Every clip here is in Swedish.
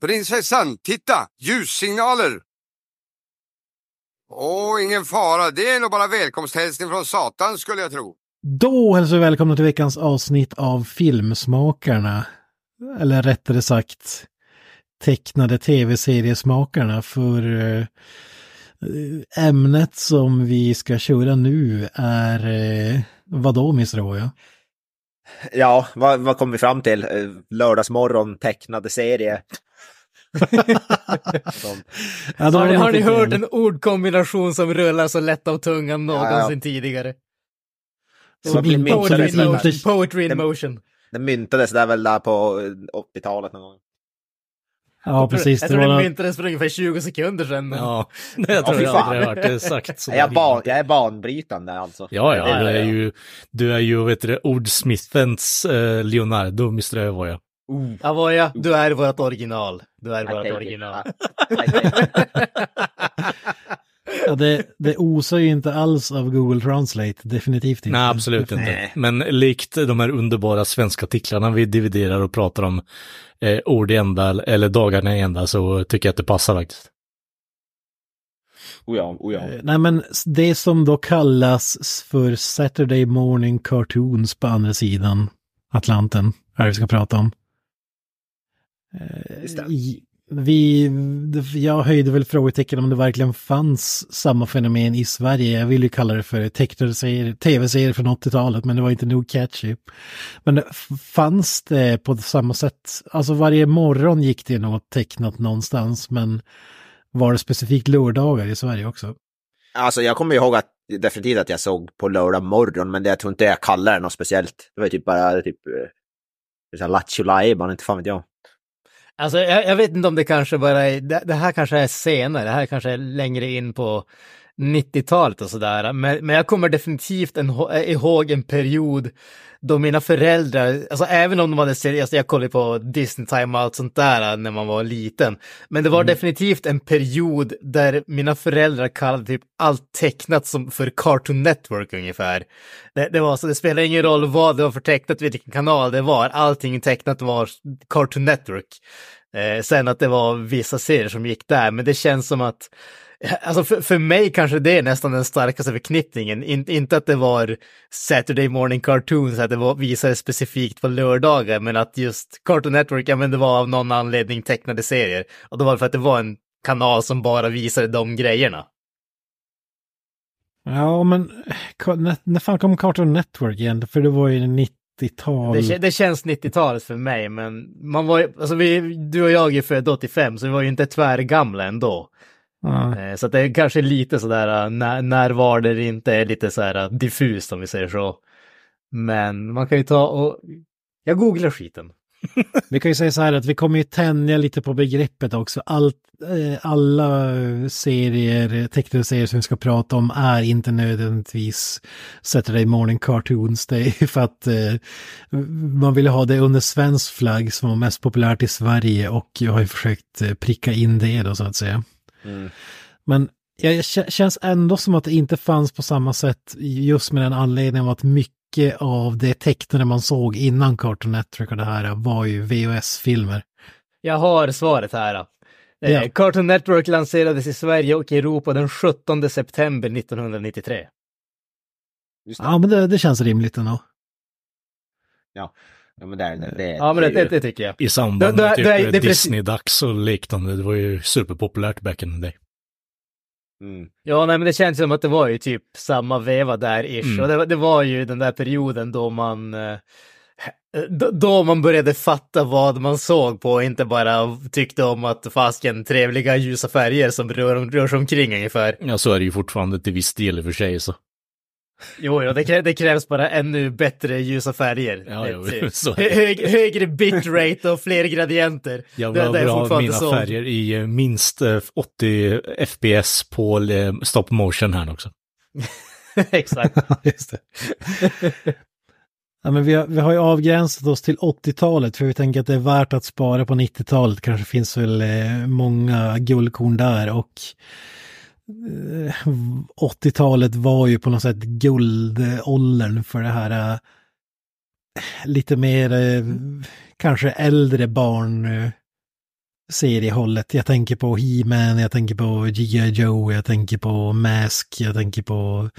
Prinsessan, titta! Ljussignaler! Åh, ingen fara. Det är nog bara välkomsthälsning från Satan skulle jag tro. Då hälsar vi välkomna till veckans avsnitt av Filmsmakarna. Eller rättare sagt tecknade tv-seriesmakarna för eh, ämnet som vi ska köra nu är eh, vadå Mr. Hoja? Ja, vad, vad kom vi fram till? Eh, Lördagsmorgon tecknade serie. Som... ja, har, ni, har ni hört en ordkombination som rullar så lätt av tungan någonsin ja, ja. tidigare? Som poetry, in motion. poetry in motion. Den myntades där väl där på 80-talet någon gång. Ja, precis. Jag tror den myntades för ungefär 20 sekunder sedan. Ja, jag tror jag aldrig hört det sagt. Så jag, ban, jag är banbrytande alltså. Ja, ja, du är ju, du är ju, vet du, ordsmithens eh, Leonardo, Mr. Övoja. Uh. Avoya, du är vårt original. Du är vårt original. ja, det, det osar ju inte alls av Google Translate, definitivt inte. Nej, absolut inte. Men likt de här underbara svenska titlarna vi dividerar och pratar om eh, ord i ända eller dagarna i ända så tycker jag att det passar faktiskt. Oh ja, oh ja. Eh, nej men det som då kallas för Saturday Morning Cartoons på andra sidan Atlanten, är det vi ska prata om. Eh, vi, jag höjde väl frågetecken om det verkligen fanns samma fenomen i Sverige. Jag vill ju kalla det för tv-serier från 80-talet, men det var inte nog catchy. Men fanns det på samma sätt? Alltså varje morgon gick det något tecknat någonstans, men var det specifikt lördagar i Sverige också? Alltså jag kommer ihåg att definitivt att jag såg på lördag morgon, men det, jag tror inte jag kallar det något speciellt. Det var typ bara typ eh, Lattjo Lajban, inte fan vet jag. Alltså jag, jag, vet inte om det kanske bara är, det, det, här kanske är senare, det här kanske är längre in på 90-talet och sådär. Men, men jag kommer definitivt en, ihåg en period då mina föräldrar, alltså även om de hade seriöst, alltså jag kollade på Disney Time och allt sånt där när man var liten. Men det var mm. definitivt en period där mina föräldrar kallade typ allt tecknat som för Cartoon Network ungefär. Det, det var så, det spelar ingen roll vad det var för tecknat, vilken kanal det var, allting tecknat var Cartoon Network. Eh, sen att det var vissa serier som gick där, men det känns som att Alltså för, för mig kanske det är nästan den starkaste förknippningen. In, inte att det var Saturday morning cartoons, att det var, visade specifikt på lördagar, men att just Cartoon Network, ja men det var av någon anledning tecknade serier. Och då var det för att det var en kanal som bara visade de grejerna. Ja, men när fan kom Cartoon Network igen? För det var ju 90-tal. Det, det, känns 90-talet för mig, men man var ju, alltså vi, du och jag är födda 85, så vi var ju inte tvärgamla ändå. Mm. Så det är kanske lite sådär, äh, när, när var det inte är lite sådär äh, diffust om vi säger så. Men man kan ju ta och, jag googlar skiten. vi kan ju säga så här att vi kommer ju tänja lite på begreppet också. Allt, eh, alla serier, tecknade serier som vi ska prata om är inte nödvändigtvis Saturday Morning Cartoons. Det är för att eh, man vill ha det under svensk flagg som var mest populärt i Sverige och jag har ju försökt eh, pricka in det då så att säga. Mm. Men det känns ändå som att det inte fanns på samma sätt just med den anledningen att mycket av det tecknade man såg innan Cartoon Network och det här var ju VHS-filmer. Jag har svaret här. Eh, ja. Cartoon Network lanserades i Sverige och Europa den 17 september 1993. Ja, men det, det känns rimligt ändå. Ja. Ja men, det, det, det, ja, men det, det, det, tycker jag. I samband med typ Disney-dags och liknande. Det var ju superpopulärt back in the day. Mm. Ja, nej men det känns som att det var ju typ samma veva där ish. Mm. Och det, det, var ju den där perioden då man eh, då man började fatta vad man såg på och inte bara tyckte om att fasken trevliga ljusa färger som rör, rör sig omkring ungefär. Ja, så är det ju fortfarande till viss del i och för sig så. Jo, jo det, det, krävs bara ännu bättre ljusa färger. Ja, jo, så Hög, högre bitrate och fler gradienter. Jag vill det, ha mina så. färger i eh, minst 80 eh, FPS på eh, stop motion här också. Exakt. Just det. Ja, men vi, har, vi har ju avgränsat oss till 80-talet för vi tänker att det är värt att spara på 90-talet. Kanske finns väl många guldkorn där och 80-talet var ju på något sätt guldåldern för det här äh, lite mer äh, kanske äldre barn seriehållet. Jag tänker på He-Man, jag tänker på G.I. Joe, jag tänker på Mask, jag tänker på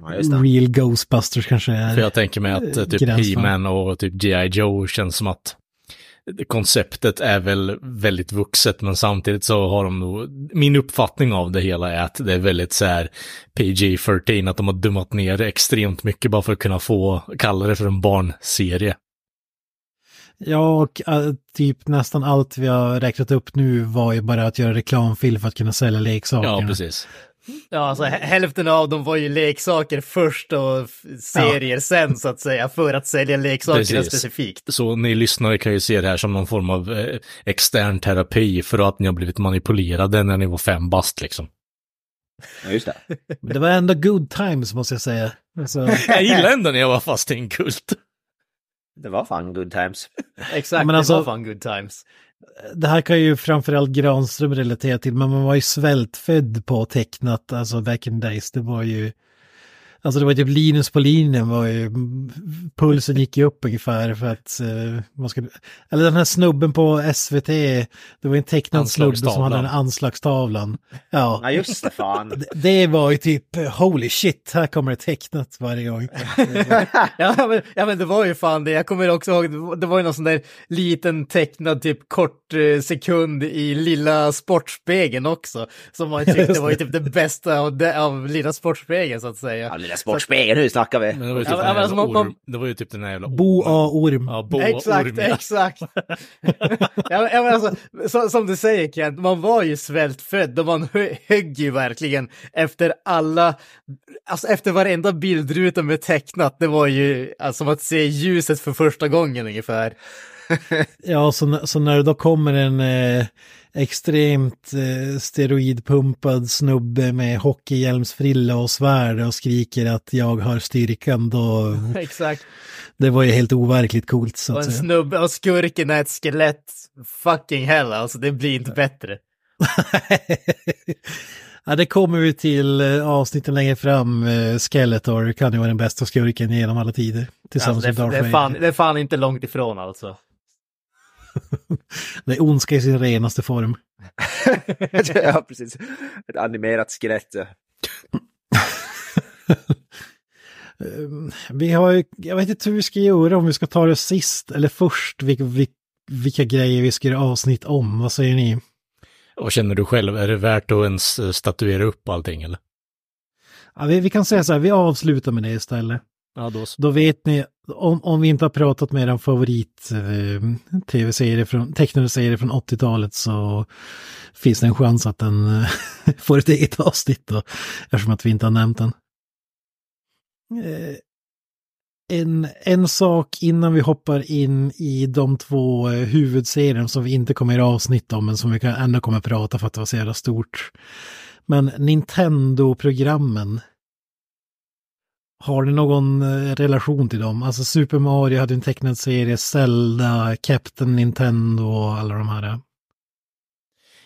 Ja. Real Ghostbusters kanske är. För jag tänker mig att eh, typ. He-Man och typ G.I. Joe känns som att konceptet är väl väldigt vuxet, men samtidigt så har de nog, min uppfattning av det hela är att det är väldigt så här PG-13, att de har dummat ner extremt mycket bara för att kunna få kalla det för en barnserie. Ja, och äh, typ nästan allt vi har räknat upp nu var ju bara att göra reklamfilm för att kunna sälja leksaker. Ja, precis. Ja, alltså hä- hälften av dem var ju leksaker först och serier sen så att säga, för att sälja leksakerna Precis. specifikt. Så ni lyssnare kan ju se det här som någon form av eh, extern terapi för att ni har blivit manipulerade när ni var fem bast liksom. Ja, just det. Men det var ändå good times måste jag säga. Alltså, Jag gillar ändå när jag var fast i en kult. Det var fan good times. Exakt, men det alltså- var fan good times det här kan ju framförallt Granström relatera till, men man var ju svältfödd på tecknat, alltså back in days. Det var ju, alltså det var typ Linus på linjen var ju, pulsen gick ju upp ungefär för att uh, man skulle, eller den här snubben på SVT, det var en tecknad snubbe som hade den anslagstavlan. Ja, Ja, just det, fan. det, det var ju typ, holy shit, här kommer det tecknat varje gång. Ja men, ja men det var ju fan det, jag kommer också ihåg, det var- ju någon sån där liten tecknad typ kort eh, sekund i lilla Sportspegeln också. Som man tyckte var ju typ det bästa av, det, av lilla Sportspegeln så att Ja, säga. lilla Sportspegeln, nu snackar vi. Men det var ju typ Ja, den alltså, man- orm, det var ju typ den här jävla Bo A. Orm. Ja, bo Exakt, orm, ja. exakt. ja, men, alltså, så, som du säger Kent, man var ju svältfödd och man hö- högg ju verkligen efter alla, alltså efter varenda bildruta med tecknat, det var ju alltså, som att se ljuset för första gången ungefär. Ja, så, så när det då kommer en eh, extremt eh, steroidpumpad snubbe med hockeyhjälmsfrilla och svärd och skriker att jag har styrkan, då Exakt. det var ju helt overkligt coolt så Och en säga. snubbe och skurken är ett skelett. Fucking hell alltså, det blir inte bättre. ja, det kommer vi till eh, avsnitten längre fram. Eh, Skeletor kan ju vara den bästa skurken genom alla tider. Tillsammans Alltså, det, med det, Darth är fan, det är fan inte långt ifrån alltså. Det är ondska i sin renaste form. ja, precis. Ett animerat skelett. Vi har ju, jag vet inte hur vi ska göra, om vi ska ta det sist eller först, vilka, vilka, vilka grejer vi ska göra avsnitt om. Vad säger ni? Vad känner du själv? Är det värt att ens eh, statuera upp allting eller? Ja, vi, vi kan säga så här, vi avslutar med det istället. Ja, då. Då vet ni, om, om vi inte har pratat med er favorit eh, tv-serie från, tecknade serie från 80-talet så finns det en chans att den eh, får ett eget avsnitt då, eftersom att vi inte har nämnt den. Eh, en, en sak innan vi hoppar in i de två eh, huvudserien som vi inte kommer göra avsnitt om, men som vi kan, ändå kommer prata för att det var så jävla stort. Men Nintendo-programmen, har ni någon eh, relation till dem? Alltså Super Mario hade en tecknad serie, Zelda, Captain Nintendo och alla de här.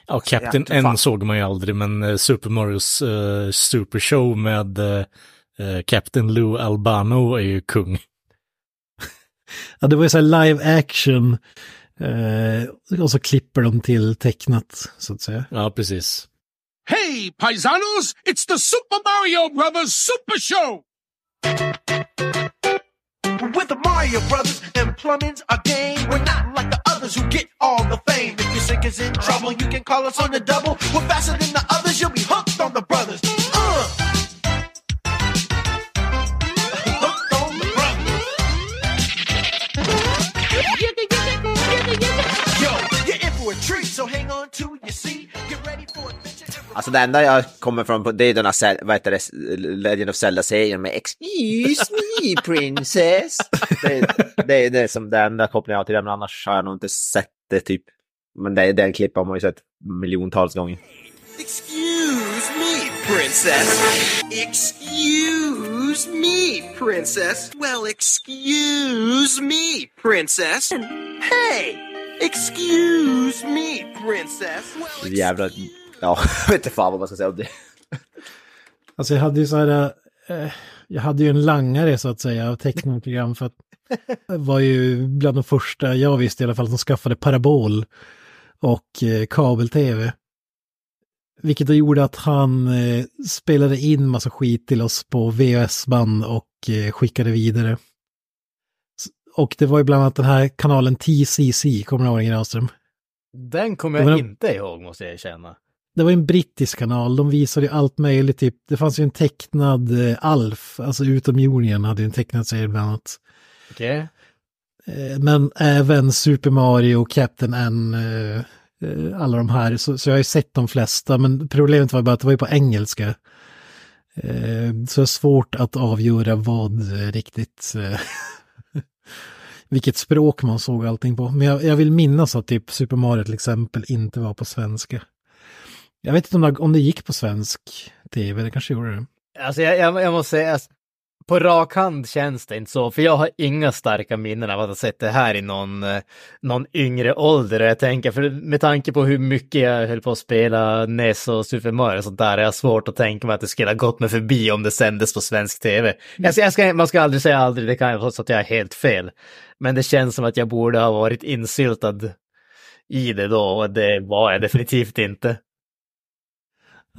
Ja, Captain fan. N såg man ju aldrig, men eh, Super Marios uh, Super Show med eh, Captain Lou Albano är ju kung. Ja, det var ju så här live action eh, och så klipper de till tecknat så att säga. Ja, precis. Hey, paisanos, it's the Super Mario Brothers Super Show! With the Mario Brothers and plumbing's our game. We're not like the others who get all the fame. If your sink is in trouble, you can call us on the double. We're faster than the others, you'll be hooked on the brothers. Uh. Treat, so hang on to your seat. Get ready for Alltså det enda jag kommer från det är den här, vad heter det, Legend of Zelda-serien med Excuse me princess. Det, är- det är det som det enda kopplingen jag har till den, men annars har jag nog inte sett det typ. Men det, den klipp har man ju sett miljontals gånger. Excuse me, princess. Excuse me, princess. Well, excuse me, princess. Hey, excuse me, princess. Well, Jävla, ja, jag vet inte fan vad man ska säga om det. Alltså jag hade ju så här, eh, jag hade ju en langare så att säga av tecknarprogram för att det var ju bland de första jag visste i alla fall som skaffade parabol. och eh, kabel-tv. Vilket då gjorde att han eh, spelade in massa skit till oss på VHS-band och eh, skickade vidare. Och det var ju bland annat den här kanalen TCC, kommer du ihåg den Granström? Den kommer jag inte ihåg måste jag erkänna. Det var en brittisk kanal, de visade ju allt möjligt, typ, det fanns ju en tecknad eh, Alf, alltså utomjordingen hade ju en tecknad serie bland annat. Okej. Eh, Men även Super Mario, Captain N, eh, eh, alla de här. Så, så jag har ju sett de flesta, men problemet var bara att det var ju på engelska. Eh, Så det är svårt att avgöra vad eh, riktigt, vilket språk man såg allting på. Men jag, jag vill minnas att typ Super Mario till exempel inte var på svenska. Jag vet inte om det, om det gick på svensk tv, det kanske gjorde det. Alltså jag, jag, jag måste säga, alltså, på rak hand känns det inte så, för jag har inga starka minnen av att ha sett det här i någon, eh, någon yngre ålder. Och jag tänker, för med tanke på hur mycket jag höll på att spela NES och Super Mario och sånt där, är jag svårt att tänka mig att det skulle ha gått mig förbi om det sändes på svensk tv. Jag, ska- jag ska, man ska aldrig säga aldrig, det kan vara så att jag är helt fel. Men det känns som att jag borde ha varit insyltad i det då, och det var jag definitivt inte.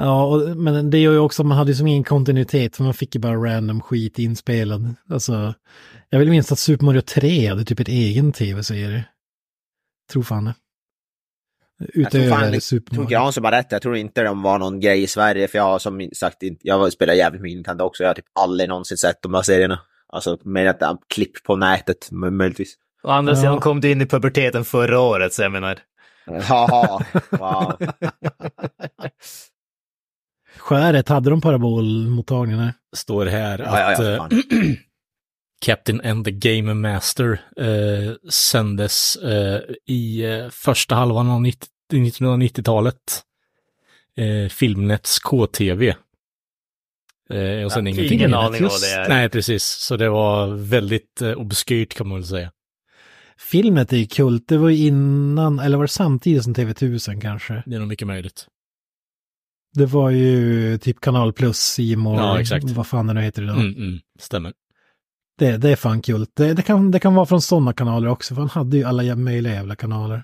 Ja, och, men det gör ju också att man hade ju som ingen kontinuitet, för man fick ju bara random skit inspelad. Alltså, jag vill minnas att Super Mario 3 hade typ ett egen tv-serie. Tror fan det. Jag tror fan, Utöver jag Super tror Mario. Granström har rätt. Jag tror inte de var någon grej i Sverige. För jag har som sagt inte, jag spelar jävligt mycket Nintendo också. Jag har typ aldrig någonsin sett de här serierna. Alltså med att det är klipp på nätet mö- möjligtvis. Å andra Ja. sidan kom du in i puberteten förra året, så jag menar. Haha, wow. Skäret, hade de parabolmottagningar? Står här Ja, ja, att ja, eh. Captain and the Game Master eh, sändes eh, i eh, första halvan av 90 1990-talet. Eh, Filmnets KTV. Eh, och sen Ja, ingenting. ingen aning vad det är. Nej, precis. Så det var väldigt eh, obskyrt kan man väl säga. Filmet är ju kult, det var innan, eller var det samtidigt som TV1000 kanske? Det är nog mycket möjligt. Det var ju typ Kanal Plus, More, Ja, exakt. vad fan det nu heter idag. Mm, mm, stämmer. Det, det är fan kul. Det, det, kan, det kan vara från sådana kanaler också, för han hade ju alla möjliga jävla kanaler.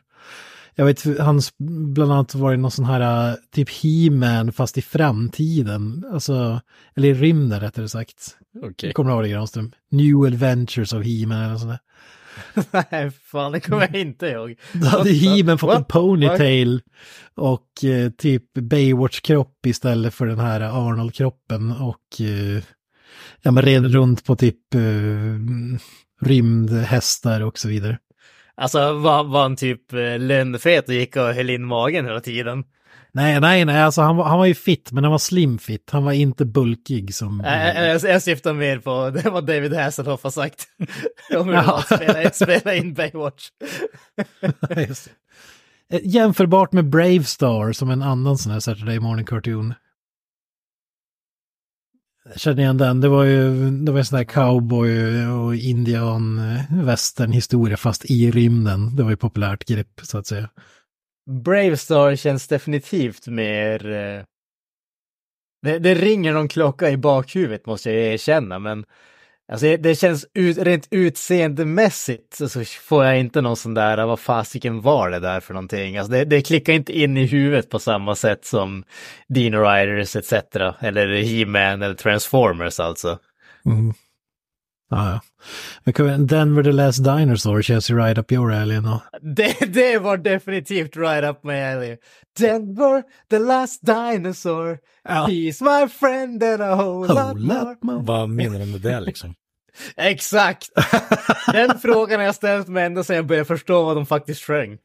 Jag vet, hans, bland annat var det någon sån här, äh, typ He-Man fast i framtiden. Alltså, eller i rymden rättare sagt. Okej. Kommer du ihåg det Granström? New Adventures of He-Man eller sånt där. Nej, fan, det kommer jag inte ihåg. Då hade He-Man fått en ponytail och eh, typ Baywatch-kropp istället för den här Arnold-kroppen och eh, ja, men red runt på typ eh, rymdhästar och så vidare. Alltså, var, var han typ eh, lönnfet och gick och höll in magen hela tiden? Nej, nej, nej, alltså han var, han var ju fit, men han var slim fit. Han var inte bulkig som... Äh, jag, jag syftar mer på det vad David Hasselhoff har sagt. Om hur Ja. var spela, spela in Baywatch. Eh, Jämförbart med Brave Star som en annan sån här Saturday Morning Cartoon. Jag känner igen den. Det var ju det var en sån här cowboy och indian eh, western historia fast i rymden. Det var ju populärt grepp så att säga. Bravestar känns definitivt mer... Eh, det, det ringer någon klocka i bakhuvudet måste jag erkänna, men alltså, det känns ut, rent utseendemässigt så, så får jag inte någon sån där, vad fasiken var det där för någonting? Alltså, det, det klickar inte in i huvudet på samma sätt som Dino Riders etc. Eller He-Man eller Transformers alltså. Mm. Ja, ja. Denver the Last Dinosaur känns ju right up your alley ändå. Det, det var definitivt right up my alley. Denver, the last dinosaur. Ja. He's my friend and a whole lot Hold more. Vad menar du med det liksom? Exakt! Den frågan har jag ställt mig ända sedan jag började förstå vad de faktiskt sjöng.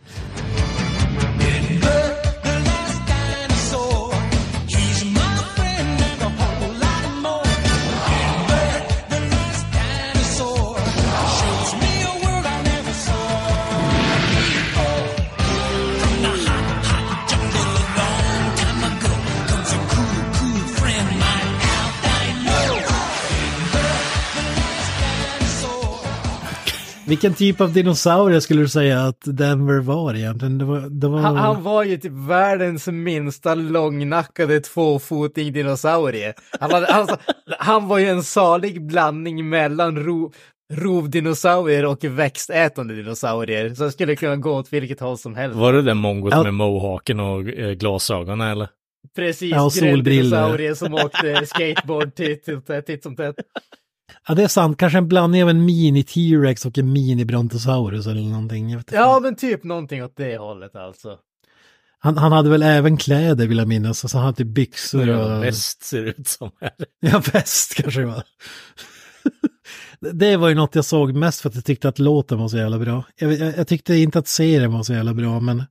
Vilken typ av dinosaurie skulle du säga att Denver var egentligen? Det var... Det var... Han, han var ju typ världens minsta långnackade tvåfoting dinosaurie. Han, hade, alltså, han var ju en salig blandning mellan ro, rovdinosaurier och växtätande dinosaurier. Så det skulle kunna gå åt vilket håll som helst. Var det den mongot med mohawken och eh, glasögonen eller? Precis, Ja, solbriller. dinosaurier som åkte skateboard titt som tätt. Ja, det är sant. Kanske en blandning av en mini-T-Rex och en mini-Brontosaurus eller någonting. Jag vet inte. Ja, men typ någonting åt det hållet alltså. Han, han hade väl även kläder vill jag minnas. Alltså, han hade byxor Ja, och... väst ser det ut som. Ja, väst kanske det var. det var ju något jag såg mest för att jag tyckte att låten var så jävla bra. Jag, jag, jag tyckte inte att serien var så jävla bra, men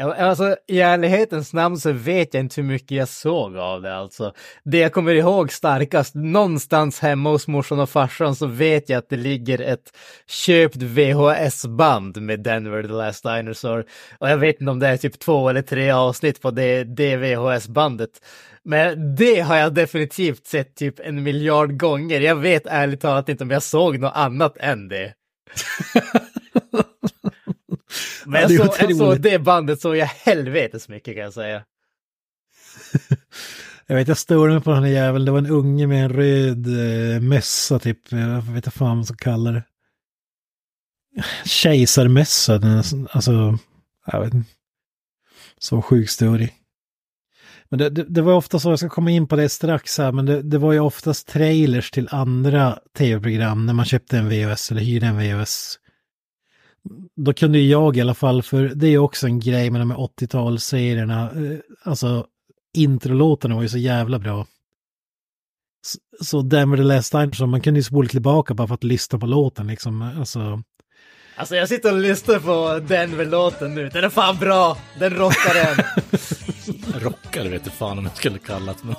Alltså, i ärlighetens namn så vet jag inte hur mycket jag såg av det alltså. Det jag kommer ihåg starkast, någonstans hemma hos morsan och farsan så vet jag att det ligger ett köpt VHS-band med Denver the Last Dinosaur. Och jag vet inte om det är typ två eller tre avsnitt på det, det VHS-bandet. Men det har jag definitivt sett typ en miljard gånger. Jag vet ärligt talat inte om jag såg något annat än det. Men Ja, det så, jag såg otroligt. det bandet så jag helvetes mycket kan jag säga. jag vet jag störde mig på den här jäveln. Det var en unge med en röd eh, mössa typ. Jag vet inte fan vad man ska kalla det. Kejsarmössa. den Alltså, jag vet inte. Så sjuk story. Men det, det, det var ofta så, jag ska komma in på det strax här, men det, det var ju oftast trailers till andra tv-program när man köpte en VHS eller hyrde en VHS. Då kunde ju jag i alla fall, för det är ju också en grej med de här 80-talsserierna, eh, alltså introlåtarna var ju så jävla bra. S- Så Denver the Last Dinosaur, man kunde ju spola tillbaka bara för att lyssna på låten liksom. Alltså, Alltså jag sitter och lyssnar på Denver-låten nu. Den är fan bra! Den rockar den. Rockare vet jag fan om jag skulle kalla det. Men...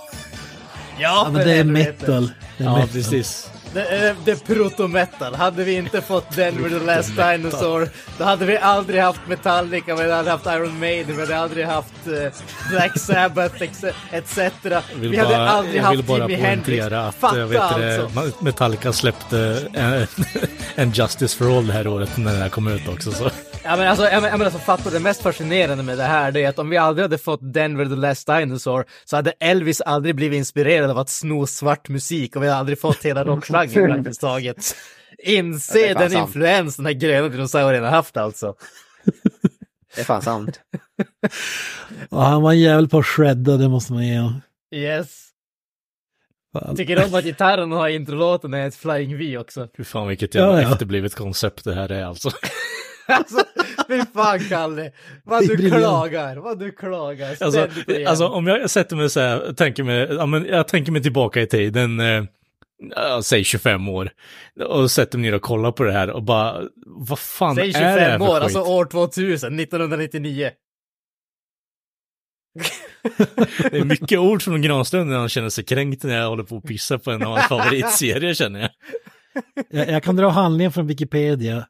Ja, ja, men det är metal. Det är Ja, metal. precis. Det det är proto-metal. Hade vi inte fått Denver the Last Dinosaur, då hade vi aldrig haft Metallica, vi hade aldrig haft Iron Maiden, vi hade aldrig haft eh, Black Sabbath etc. Vi hade bara, aldrig haft Jimi Hendrix. att Fatta jag vet alltså. Metallica släppte en, en Justice for All det här året när den här kom ut också. Så. Ja men alltså, jag men, jag men alltså fatta det mest fascinerande med det här, det är att om vi aldrig hade fått Denver the Last Dinosaur så hade Elvis aldrig blivit inspirerad av att sno svart musik och vi hade aldrig fått hela rockgenren praktiskt taget. Inse den sant. influens den här gröna dinosaurien har haft alltså. Det är fan sant. Ja, han var en jävel på att shredda, det måste man ge. Yes. Fan. Tycker om att gitarren har introlåten är ett Flying V också. Fy fan vilket jävla Ja, ja. efterblivet koncept det här är alltså. Alltså, fy fan Kalle! Vad du klagar, vad du klagar. Alltså, och alltså om jag sätter mig så här, tänker mig, ja, men jag tänker mig tillbaka i tiden, eh, ja, säg 25 år, och sätter mig ner och kollar på det här och bara, vad fan Säg är det här 25 för år, skit? alltså år 2000, 1999. Det är mycket ord från Granström när han känner sig kränkt när jag håller på att pissa på en av hans favoritserier känner jag. Jag, jag kan dra handlingen från Wikipedia.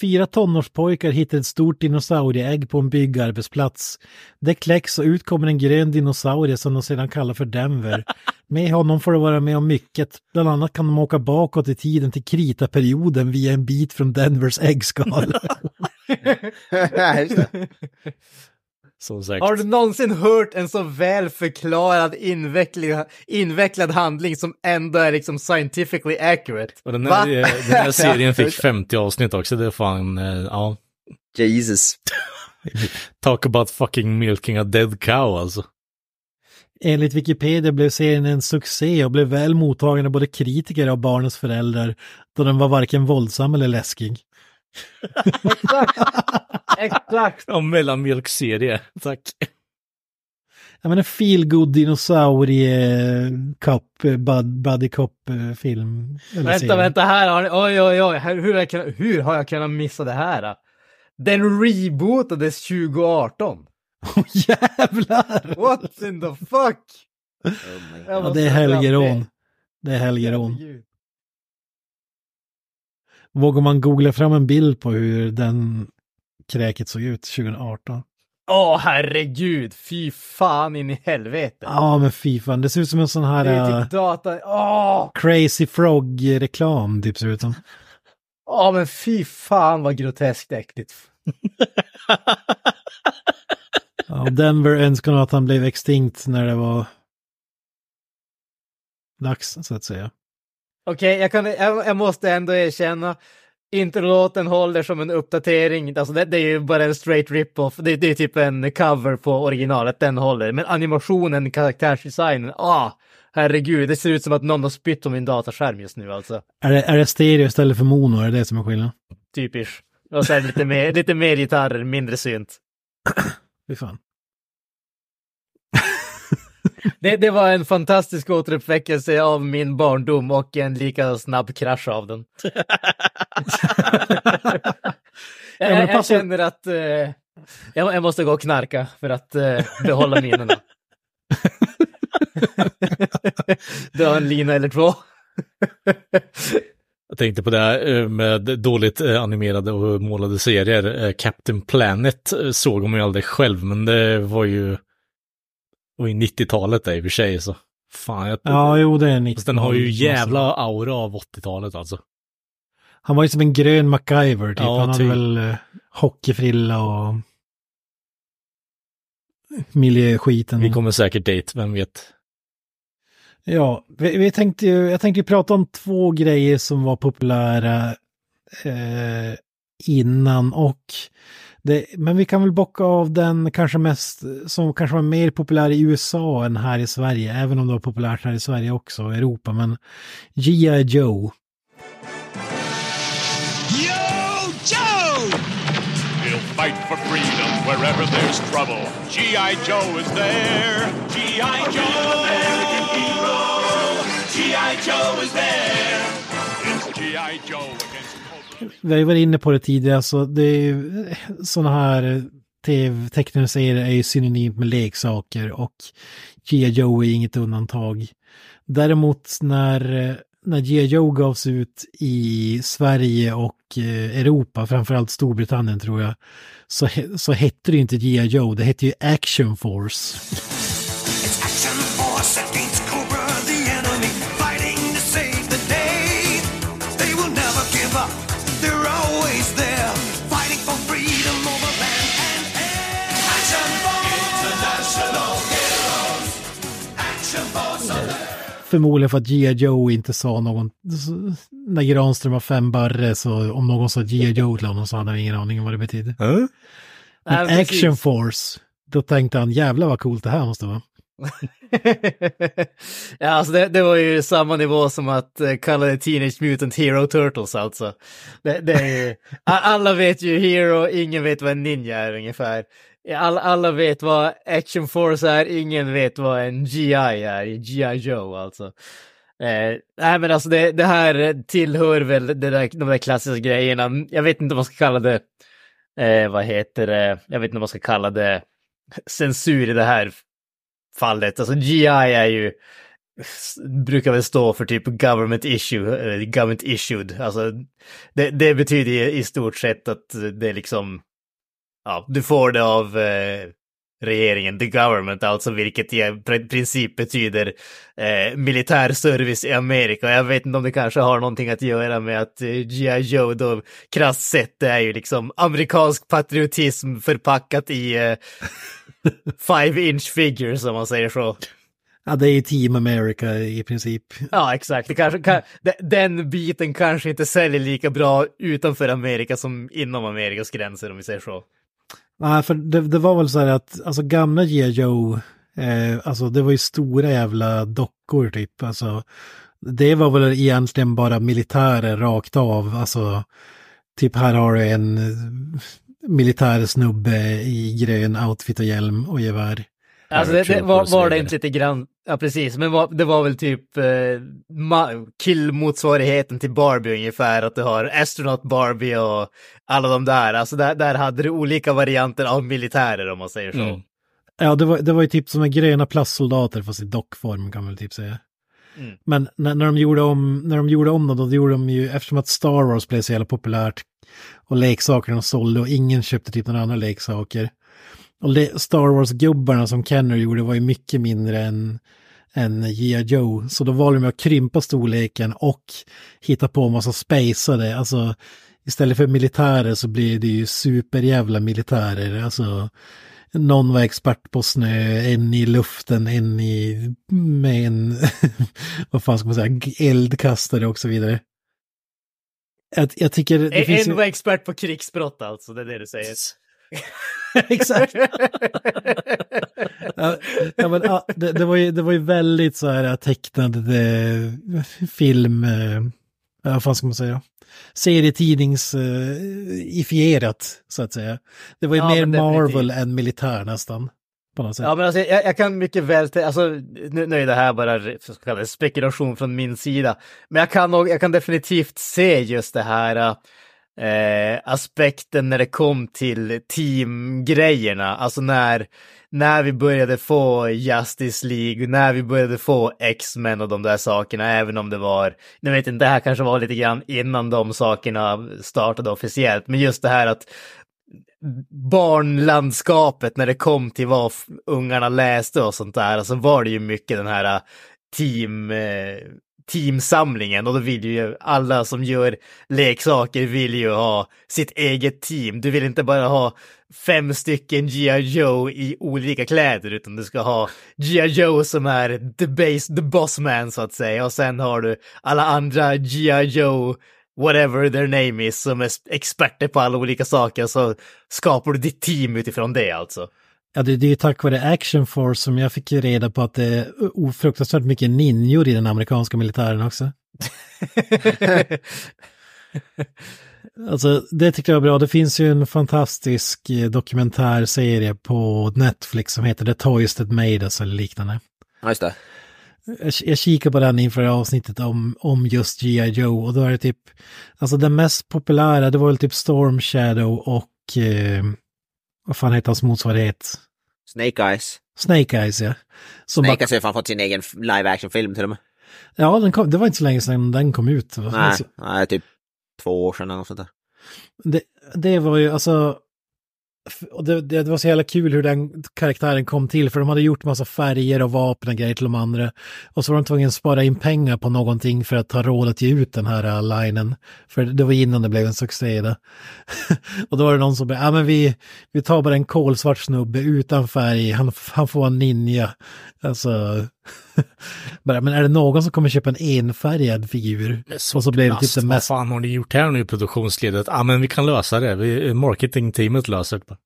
Fyra tonårspojkar hittar ett stort dinosaurieägg på en byggarbetsplats. Det kläcks och ut kommer en grön dinosaurie som de sedan kallar för Denver. Med honom får de vara med om mycket. Bland annat kan de åka bakåt i tiden till kritaperioden via en bit från Denvers äggskal. Som sagt. Har du någonsin hört en så väl förklarad invecklad, invecklad handling som ändå är liksom scientifically accurate? Och den här, den här serien fick 50 avsnitt också, det är fan, eh, ja. Jesus. Talk about fucking milking a dead cow alltså. Enligt Wikipedia blev serien en succé och blev väl mottagen av både kritiker och barnens föräldrar då den var varken våldsam eller läskig. Exakt! Ja, mellanmjölkserie, tack. Ja men en feel good dinosaurie cop, bud, buddy cop eh, film. eller Vänta, serie. vänta, här har ni, oj, oj, oj, här, hur, har jag kunnat, hur har jag kunnat missa det här? då? Den rebootades 2018. Åh jävlar! What in the fuck? Jag Ja, det är Helgerån. det. Det är Helgerån. Vågar man googla fram en bild på hur den kräket såg ut 2018? Åh herregud, fy fan in i helvete. Ja men fy fan, det ser ut som en sån här det är äh, typ data, åh! Crazy Frog-reklam typ ser det ut som. Ja men fy fan vad groteskt äckligt. Ja, Denver önskar nog att han blev extinkt när det var dags så att säga. Okej, jag, kan, jag, jag måste ändå erkänna, introlåten håller som en uppdatering, alltså det, det är ju bara en straight rip-off, det, det är typ en cover på originalet, den håller. Men animationen, karaktärsdesignen, ah, herregud, det ser ut som att någon har spytt på min dataskärm just nu alltså. Är det, är det stereo istället för mono? Är det det som är skillnaden? Typiskt. Och sen lite mer, lite mer gitarrer, mindre synt. Fy fan. Det, det var en fantastisk återuppväckelse av min barndom och en lika snabb krasch av den. jag, jag passar- känner att eh, jag, jag måste gå och knarka för att eh, behålla minnena. har en lina eller två. Jag tänkte på det här eh, med dåligt eh, animerade och målade serier. Eh, Captain Planet såg man ju aldrig själv, men det var ju... var ju 90-talet där i och för sig, så... Fan, jag... Ja, jo, det är en Fast den har ju jävla aura av 80-talet alltså. Han var ju som en grön MacGyver, typ. Ja, Han hade typ. väl uh, hockeyfrilla och miljöskiten. Vi kommer säkert dit, vem vet. Ja, vi, vi tänkte ju, jag tänkte ju prata om två grejer som var populära eh, innan och det, men vi kan väl bocka av den kanske mest, som kanske var mer populär i USA än här i Sverige, även om det var populärt här i Sverige också, i Europa, men G.I. Joe. Yo, Joe! We'll fight for freedom wherever there's trouble. G.I. Joe is there. G.I. Joe! American hero. G.I. Joe is there. It's G.I. Joe against vi har ju varit inne på det tidigare, så det är ju sådana här eh, tv-tecknare serier är ju synonymt med leksaker och G.I. Joe är inget undantag. Däremot när, eh, när G.I. Joe gavs ut i Sverige och eh, Europa, framförallt Storbritannien tror jag, så, så hette det ju inte G.I. Joe, det hette ju Action Force. Förmodligen för att G.I. Joe inte sa någon, när Granström var fem barre så om någon sa G.I. Joe till honom så hade han ingen aning om vad det betyder. Men Nej, precis. Action Force, då tänkte han jävlar vad coolt det här måste vara. ja, alltså det, det var ju samma nivå som att eh, kalla det Teenage Mutant Hero Turtles alltså. Det, det är ju, alla vet ju Hero, ingen vet vad en ninja är ungefär. Alla, alla vet vad Action Force är, ingen vet vad en GI är, G.I. Joe alltså. Eh, nej men alltså det, det här tillhör väl det där, de där klassiska grejerna. Jag vet inte vad man ska kalla det, eh, vad heter det, jag vet inte vad man ska kalla det, censur i det här fallet. Alltså GI är ju, brukar väl stå för typ government issue, government issued. Alltså det, det betyder i stort sett att det är liksom, ja, du får det av eh, regeringen, the government, alltså vilket i pr- princip betyder eh, militär service i Amerika. Jag vet inte om det kanske har någonting att göra med att eh, G.I. Joe då krasst sett är ju liksom amerikansk patriotism förpackat i eh, five inch figures om man säger så. Ja, det är ju Team America i princip. Ja, exakt. Det kanske, kan, de- den biten kanske inte säljer lika bra utanför Amerika som inom Amerikas gränser om vi säger så. Nej, för det, det var väl så här att, alltså gamla. Joe, eh, alltså det var ju stora jävla dockor typ, alltså. Det var väl egentligen bara militärer rakt av, alltså. Typ här har du en eh, militär snubbe i grön outfit och hjälm och gevär. Alltså det, det var, var det inte lite grann, ja precis, men det var väl typ eh, killmotsvarigheten till Barbie ungefär, att du har Astronaut Barbie och alla de där, alltså där, där hade du olika varianter av militärer om man säger så. Mm. Ja, det var, det var ju typ som en gröna plastsoldater fast i dockform kan man väl typ säga. Mm. Men när, när, de gjorde om, när de gjorde om dem, då gjorde de ju, eftersom att Star Wars blev så jävla populärt och leksakerna sålde och ingen köpte typ några andra leksaker. Och Star Wars-gubbarna som Kenner gjorde var ju mycket mindre än, än G.I. Joe. Så då valde de att krympa storleken och hitta på en massa spejsade. Alltså istället för militärer så blir det ju superjävla militärer. Alltså någon var expert på snö, en i luften, en i med en, vad fan ska man säga, eldkastare och så vidare. Jag, jag tycker En, finns var expert på krigsbrott alltså, det är det du säger. Exakt. Ja, men, ja, det, det, var ju, det var ju väldigt så här tecknad eh, film, eh, ja, vad fan ska man säga, serietidningsifierat så att säga. Det var ju Ja, mer definitivt. Marvel än militär nästan. Ja men alltså jag, jag kan mycket väl, alltså nu, nu är det här bara så ska kalla det spekulation från min sida. Men jag kan, nog, jag kan definitivt se just det här eh, aspekten när det kom till teamgrejerna. Alltså när, när vi började få Justice League, när vi började få X-Men och de där sakerna, även om det var, nu vet inte, det här kanske var lite grann innan de sakerna startade officiellt, men just det här att barnlandskapet när det kom till vad ungarna läste och sånt där, så var det ju mycket den här eh, team, eh, teamsamlingen och då vill ju alla som gör leksaker vill ju ha sitt eget team. Du vill inte bara ha fem stycken G.I. Joe i olika kläder utan du ska ha G.I. Joe som är the base, the boss man så att säga och sen har du alla andra G.I. Joe whatever their name is, som är experter på alla olika saker, så skapar du ditt team utifrån det alltså. Ja, det, det är ju tack vare Action Force som jag fick reda på att det är ofruktansvärt mycket ninjor i den amerikanska militären också. Alltså, det tyckte jag var bra. Det finns ju en fantastisk eh, dokumentärserie på Netflix som heter The Toys That Made Us eller liknande. Ja, just det. Jag, jag kikar på den inför avsnittet om, om just G.I. Joe och då är det typ, alltså den mest populära, det var väl typ Storm Shadow och, eh, vad fan heter hans motsvarighet? Snake Eyes. Snake Eyes ja. Som Snake bara, Eyes har ju fan fått sin egen live action-film till och med. ja, den kom, det var inte så länge sedan den kom ut. Nej, Alltså, nej, typ två år sedan eller något sånt där. det, det var ju alltså, och det, det, det var så jävla kul hur den karaktären kom till, för de hade gjort massa färger och vapen och grejer till de andra. Och så var de tvungna att spara in pengar på någonting för att ha råd att ge ut den här uh, linen. För det var innan det blev en succé. Och då var det någon som bara, ja men vi, vi tar bara en kolsvart snubbe utan färg, han, han får vara en ninja. Alltså, bara, men är det någon som kommer köpa en enfärgad figur? Och så blev det typ det mest Vad fan har ni gjort här nu i produktionsledet? Ja, men vi kan lösa det. Vi, marketingteamet löser det.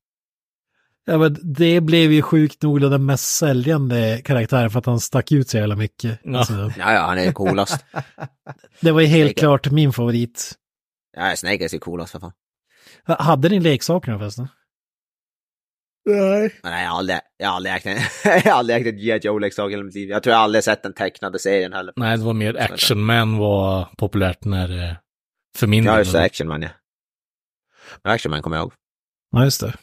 Ja, men det blev ju sjukt nog den mest säljande karaktären för att han stack ut så jävla mycket. Ja. Alltså, Ja, ja, han är coolast. det var ju helt Snake. klart min favorit. ja, Snake är coolast för fan. Hade ni leksakerna förresten? Nej, jag har aldrig, jag har aldrig ägt en, jag har aldrig ägt en G.I. Joe-leksak i hela mitt liv. Jag tror jag aldrig sett den tecknade serien heller. Nej, det var mer Action Man var populärt när, eh, för min Ja, del. just det, Action Man ja. Ja, Action Man kommer jag ihåg. Ja, just det.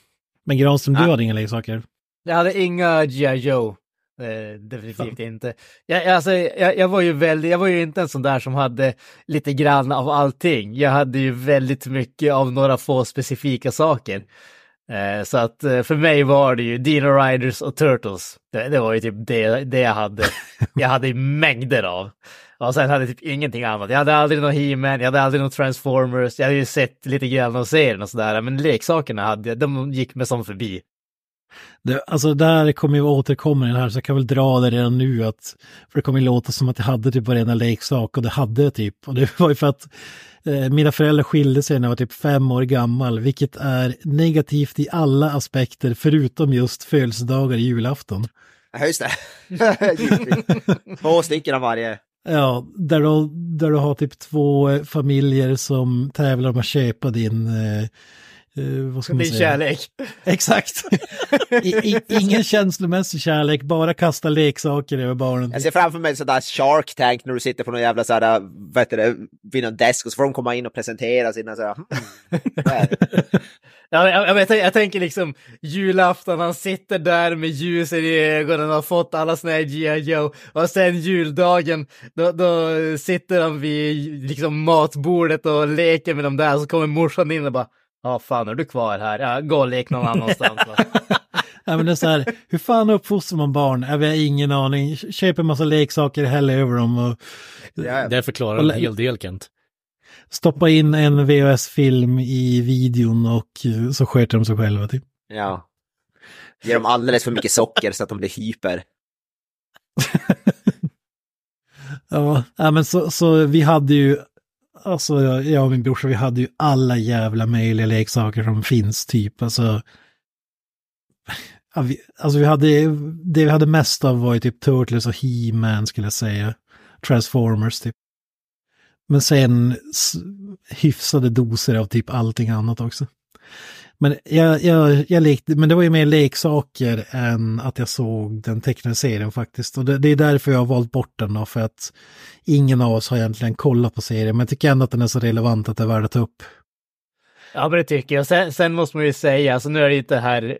Men Granström, du Ja. hade inga leksaker? Jag hade inga G.I. Joe. Eh, definitivt inte. Jag, alltså, jag, jag var ju väldigt, jag var ju inte en sån där som hade lite grann av allting. Jag hade ju väldigt mycket av några få specifika saker. Eh, så att eh, för mig var det ju Dino Riders och Turtles. Det, det var ju typ det, det jag hade. Jag hade mängder av. Och sen hade jag typ ingenting annat. Jag hade aldrig någon He-Man, jag hade aldrig någon Transformers. Jag hade ju sett lite grann av serien och sådär. Men leksakerna hade jag, de gick mig som förbi. Det, alltså där kommer ju återkomma den här så jag kan väl dra det redan nu att för det kommer ju låta som att jag hade typ varenda leksak och det hade jag typ. Och det var ju för att eh, mina föräldrar skilde sig när jag var typ fem år gammal, vilket är negativt i alla aspekter förutom just födelsedagar och julafton. Ja, just det. Två stycken av varje. Ja, där du, där du har typ två eh, familjer som tävlar om att köpa din, eh, eh, vad ska man säga? kärlek. Exakt. I, i, ingen känslomässig kärlek, bara kasta leksaker över barnen. Jag ser framför mig sådär Shark Tank när du sitter på någon jävla sådär, vad heter det, vid någon desk och så får de komma in och presentera sina sådär. hmm. Ja, jag, jag, jag tänker liksom julafton, han sitter där med ljusen i ögonen och har fått alla såna här G.I. Joe. Och sen juldagen, då, då sitter han vid liksom matbordet och leker med dem där. Så kommer morsan in och bara, ja fan är du kvar här? Ja, gå och lek någon annanstans. va." Ja, men det är så här, hur fan uppfostrar man barn? Ja, vi har ingen aning. Köper en massa leksaker, häller över dem och Ja, Det förklarar en hel del, Kent. stoppa in en VHS-film i videon och eh, så sköter de sig själva. Typ. ja. Ger dem alldeles för mycket socker så att de blir hyper. Ja, ja men så, så vi hade ju, alltså jag och min brorsa, vi hade ju alla jävla möjliga leksaker som finns typ. Alltså, ja, vi, alltså vi hade, det vi hade mest av var ju typ Turtles och He-Man skulle jag säga. Transformers typ. Men sen s- hyfsade doser av typ allting annat också. Men jag, jag, jag lekte, men det var ju mer leksaker än att jag såg den tecknade serien faktiskt. Och det, det är därför jag har valt bort den då, för att ingen av oss har egentligen kollat på serien. Men jag tycker ändå att den är så relevant att det är värd att ta upp. Ja, men det tycker jag. Sen, sen måste man ju säga, alltså nu är det inte här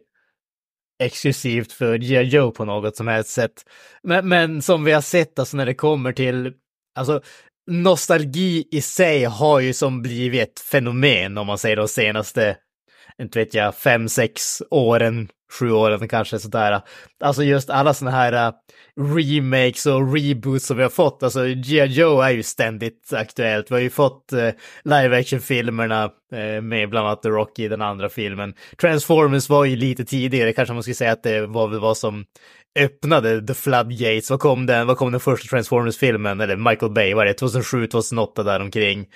exklusivt för G.I. Joe på något som helst sätt. Men, men som vi har sett, alltså när det kommer till, alltså nostalgi i sig har ju som blivit ett fenomen om man säger de senaste, inte vet jag, fem, sex åren, sju åren kanske sådär. Alltså just alla sådana här uh, remakes och reboots som vi har fått, alltså G.I. Joe är ju ständigt aktuellt. Vi har ju fått uh, live action-filmerna uh, med bland annat The Rock i den andra filmen. Transformers var ju lite tidigare, kanske man skulle säga att det var väl vad som öppnade The Floodgates. Vad kom den, vad kom den första Transformers-filmen? Eller Michael Bay, var det 2007, 2008 däromkring?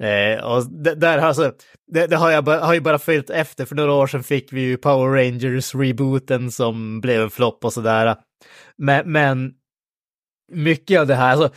Eh, och det, där alltså, det, det har, jag, har ju bara följt efter. För några år sedan fick vi ju Power Rangers-rebooten som blev en flopp och sådär. Men, men mycket av det här, alltså,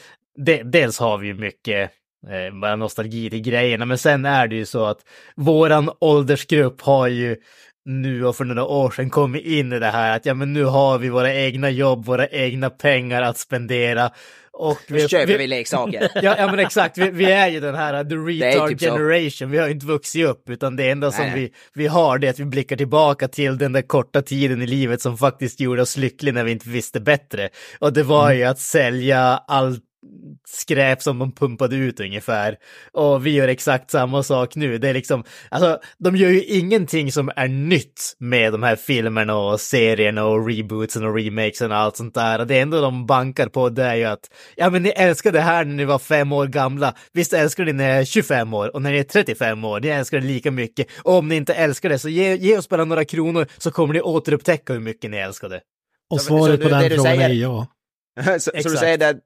de, dels har vi ju mycket eh, bara nostalgi till grejerna, men sen är det ju så att våran åldersgrupp har ju nu och för några år sedan kommit in i det här att ja men nu har vi våra egna jobb, våra egna pengar att spendera. Och Nu köper vi leksaker. Ja, ja men exakt, vi, vi är ju den här the är retard typ så. generation, vi har ju inte vuxit upp utan det enda som Nej. vi, vi har det är att vi blickar tillbaka till den där korta tiden i livet som faktiskt gjorde oss lyckliga när vi inte visste bättre. Och det var ju att sälja allt skräp som de pumpade ut ungefär. Och vi gör exakt samma sak nu. Det är liksom, alltså, de gör ju ingenting som är nytt med de här filmerna och serierna och rebootsen och remakesen och allt sånt där. Det enda de bankar på det är ju att, ja men ni älskade det här när ni var fem år gamla. Visst älskar ni när ni är 25 år och när ni är 35 år, ni älskar det lika mycket. Och om ni inte älskar det så ge, ge oss bara några kronor så kommer ni återupptäcka hur mycket ni älskar det. Och svaret så på den frågan säger- är ja. så, så du säger det,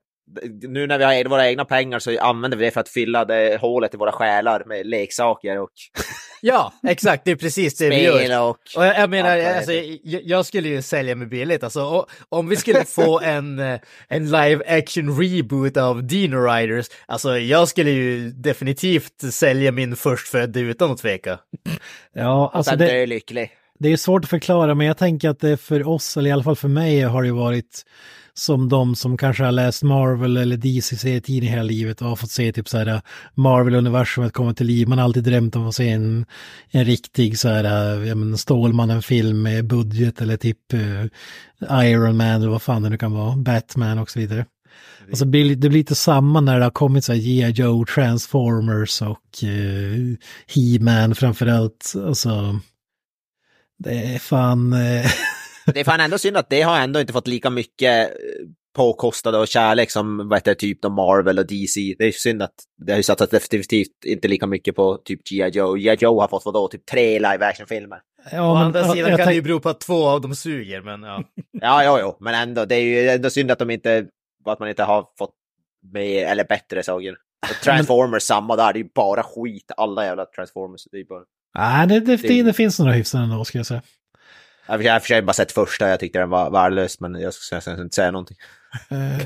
nu när vi har våra egna pengar så använder vi det för att fylla det hålet i våra själar med leksaker och Ja, exakt, det är precis det vi gör. och... Och jag, jag menar, alltså, jag, jag skulle ju sälja mig billigt. Alltså, och, om vi skulle få en, eh, en live action reboot av Dino Riders, alltså jag skulle ju definitivt sälja min förstfödde utan att tveka. Ja, alltså det, dö lycklig. det är svårt att förklara, men jag tänker att det för oss, eller i alla fall för mig, har det varit som de som kanske har läst Marvel eller DC serietidning hela livet och har fått se typ så här eh, Marvel-universumet komma till liv. Man har alltid drömt om att se en, en riktig så här, eh, ja men Stålmannen-film med budget eller typ uh, Iron Man eller vad fan det nu kan vara, Batman och så vidare. Alltså det blir, lite samma när det har kommit så här G.I. Joe, Transformers och uh, He-Man framförallt. Alltså, det är fan... Det är fan ändå synd att det har ändå inte fått lika mycket eh, påkostade och kärlek som vad heter, typ de Marvel och DC. Det är synd att det har ju satsat definitivt inte lika mycket på typ G.I. Joe. G.I. Joe har fått vadå, typ tre live action-filmer. ja, Å men- andra sidan jag kan det ju bero på att två av dem suger, men ja. Ja, jo, jo, men ändå, det är ju ändå synd att de inte, att man inte har fått med, eller bättre saker. Och Transformers, samma där, det är ju bara skit, alla jävla Transformers. Det är bara... Nej, det, det, Det- det finns några hyfsade ändå, ska jag säga. Jag har i och för sig bara sett första, jag tyckte den var värdelös, men jag ska jag ska inte säga någonting. Eh,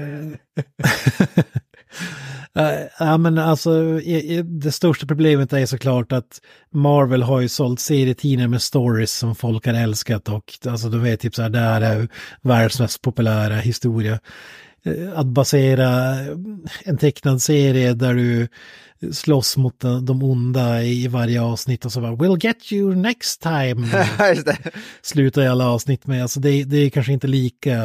eh, ja, men alltså, det största problemet är såklart att Marvel har ju sålt serietidningar med stories som folk har älskat och alltså du vet typ så här, det här är världens mest populära historia. Eh, att basera en tecknad serie där du slåss mot de onda i varje avsnitt och så bara we'll get you next time. Slutar i alla avsnitt med, alltså det, det är kanske inte lika...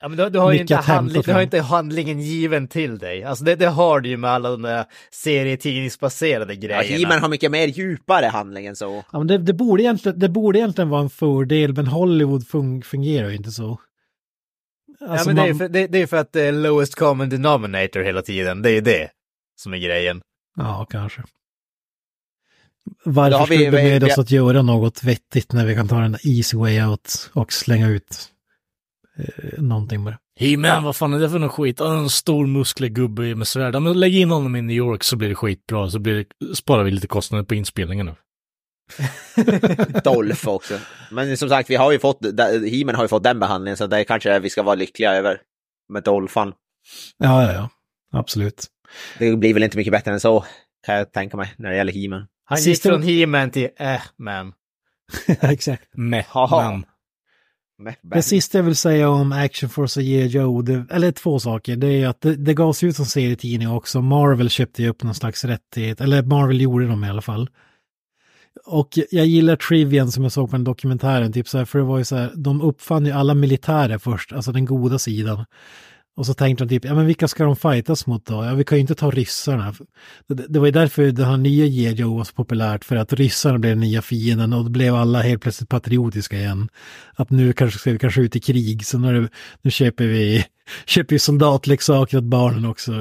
Ja, men du, du, har ju inte handling, du har inte handlingen given till dig. Alltså det, det har du ju med alla de där serietidningsbaserade Ja, grejerna. He-Man har mycket mer djupare handling än så. Ja, men det, det, borde egentligen, det borde egentligen vara en fördel, men Hollywood fun, fungerar ju inte så. ja, Alltså, men det är man- för, det, det är för att det är lowest common denominator hela tiden. Det är ju det som är grejen. Ja, kanske. Varför vi- skulle vi vi- med vi- oss att göra något vettigt när vi kan ta den easy way out och slänga ut eh, någonting bara. He-Man, vad fan är det för någon skit? En stor musklig gubbe med svärd. Men lägg in honom i New York så blir det skitbra. Så blir det, sparar vi lite kostnader på inspelningen nu. Dolph också. Men som sagt, vi har ju fått, He-Man har ju fått den behandlingen så det kanske vi ska vara lyckliga över. Med Dolphan. Ja, ja, ja. Absolut. Det blir väl inte mycket bättre än så, kan jag tänka mig, när det gäller He-Man. Han gick Sista- från He-Man till äh, man. Exakt. Meh, Haha. man. Med- Det sista jag vill säga om Action Force och G.I. Joe, det, eller två saker, det är att det, det gavs ut som serietidning också. Marvel köpte ju upp någon slags rättighet, eller Marvel gjorde dem i alla fall. Och jag gillar Trivian som jag såg på den dokumentären, typ så här, för det var ju så här, de uppfann ju alla militärer först, alltså den goda sidan. Och så tänkte de typ, ja men vilka ska de fightas mot då? Ja vi kan ju inte ta ryssarna. Det, det var ju därför det här nya G.I. Var så populärt, för att ryssarna blev den nya fienden och då blev alla helt plötsligt patriotiska igen. Att nu kanske ska vi kanske ut i krig, så nu, nu köper vi köper vi soldatleksaker åt barnen också,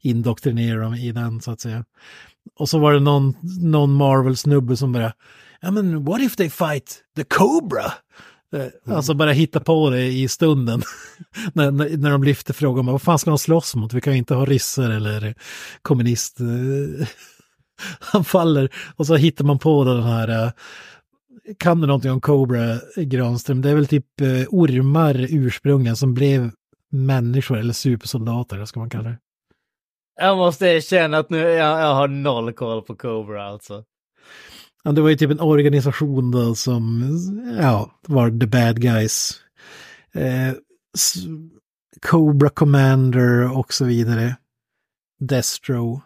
indoktrinerar dem i den så att säga. Och så var det någon, någon Marvel-snubbe som bara, ja men what if they fight the Cobra? Eh, Alltså bara hitta på det i stunden. när, när, när de lyfter frågan, vad fan ska de slåss mot? Vi kan ju inte ha ryssar eller kommunist. eh, Han faller och så hittar man på den här, eh, kan du någonting om Cobra Granström? Det är väl typ ormar ursprungligen som blev människor eller supersoldater, ska man kalla det. Jag måste erkänna att nu, jag, jag har noll koll på Cobra alltså. Ja, det var ju typ en organisation då som, ja, var the bad guys. Eh, Cobra Commander och så vidare. Destro.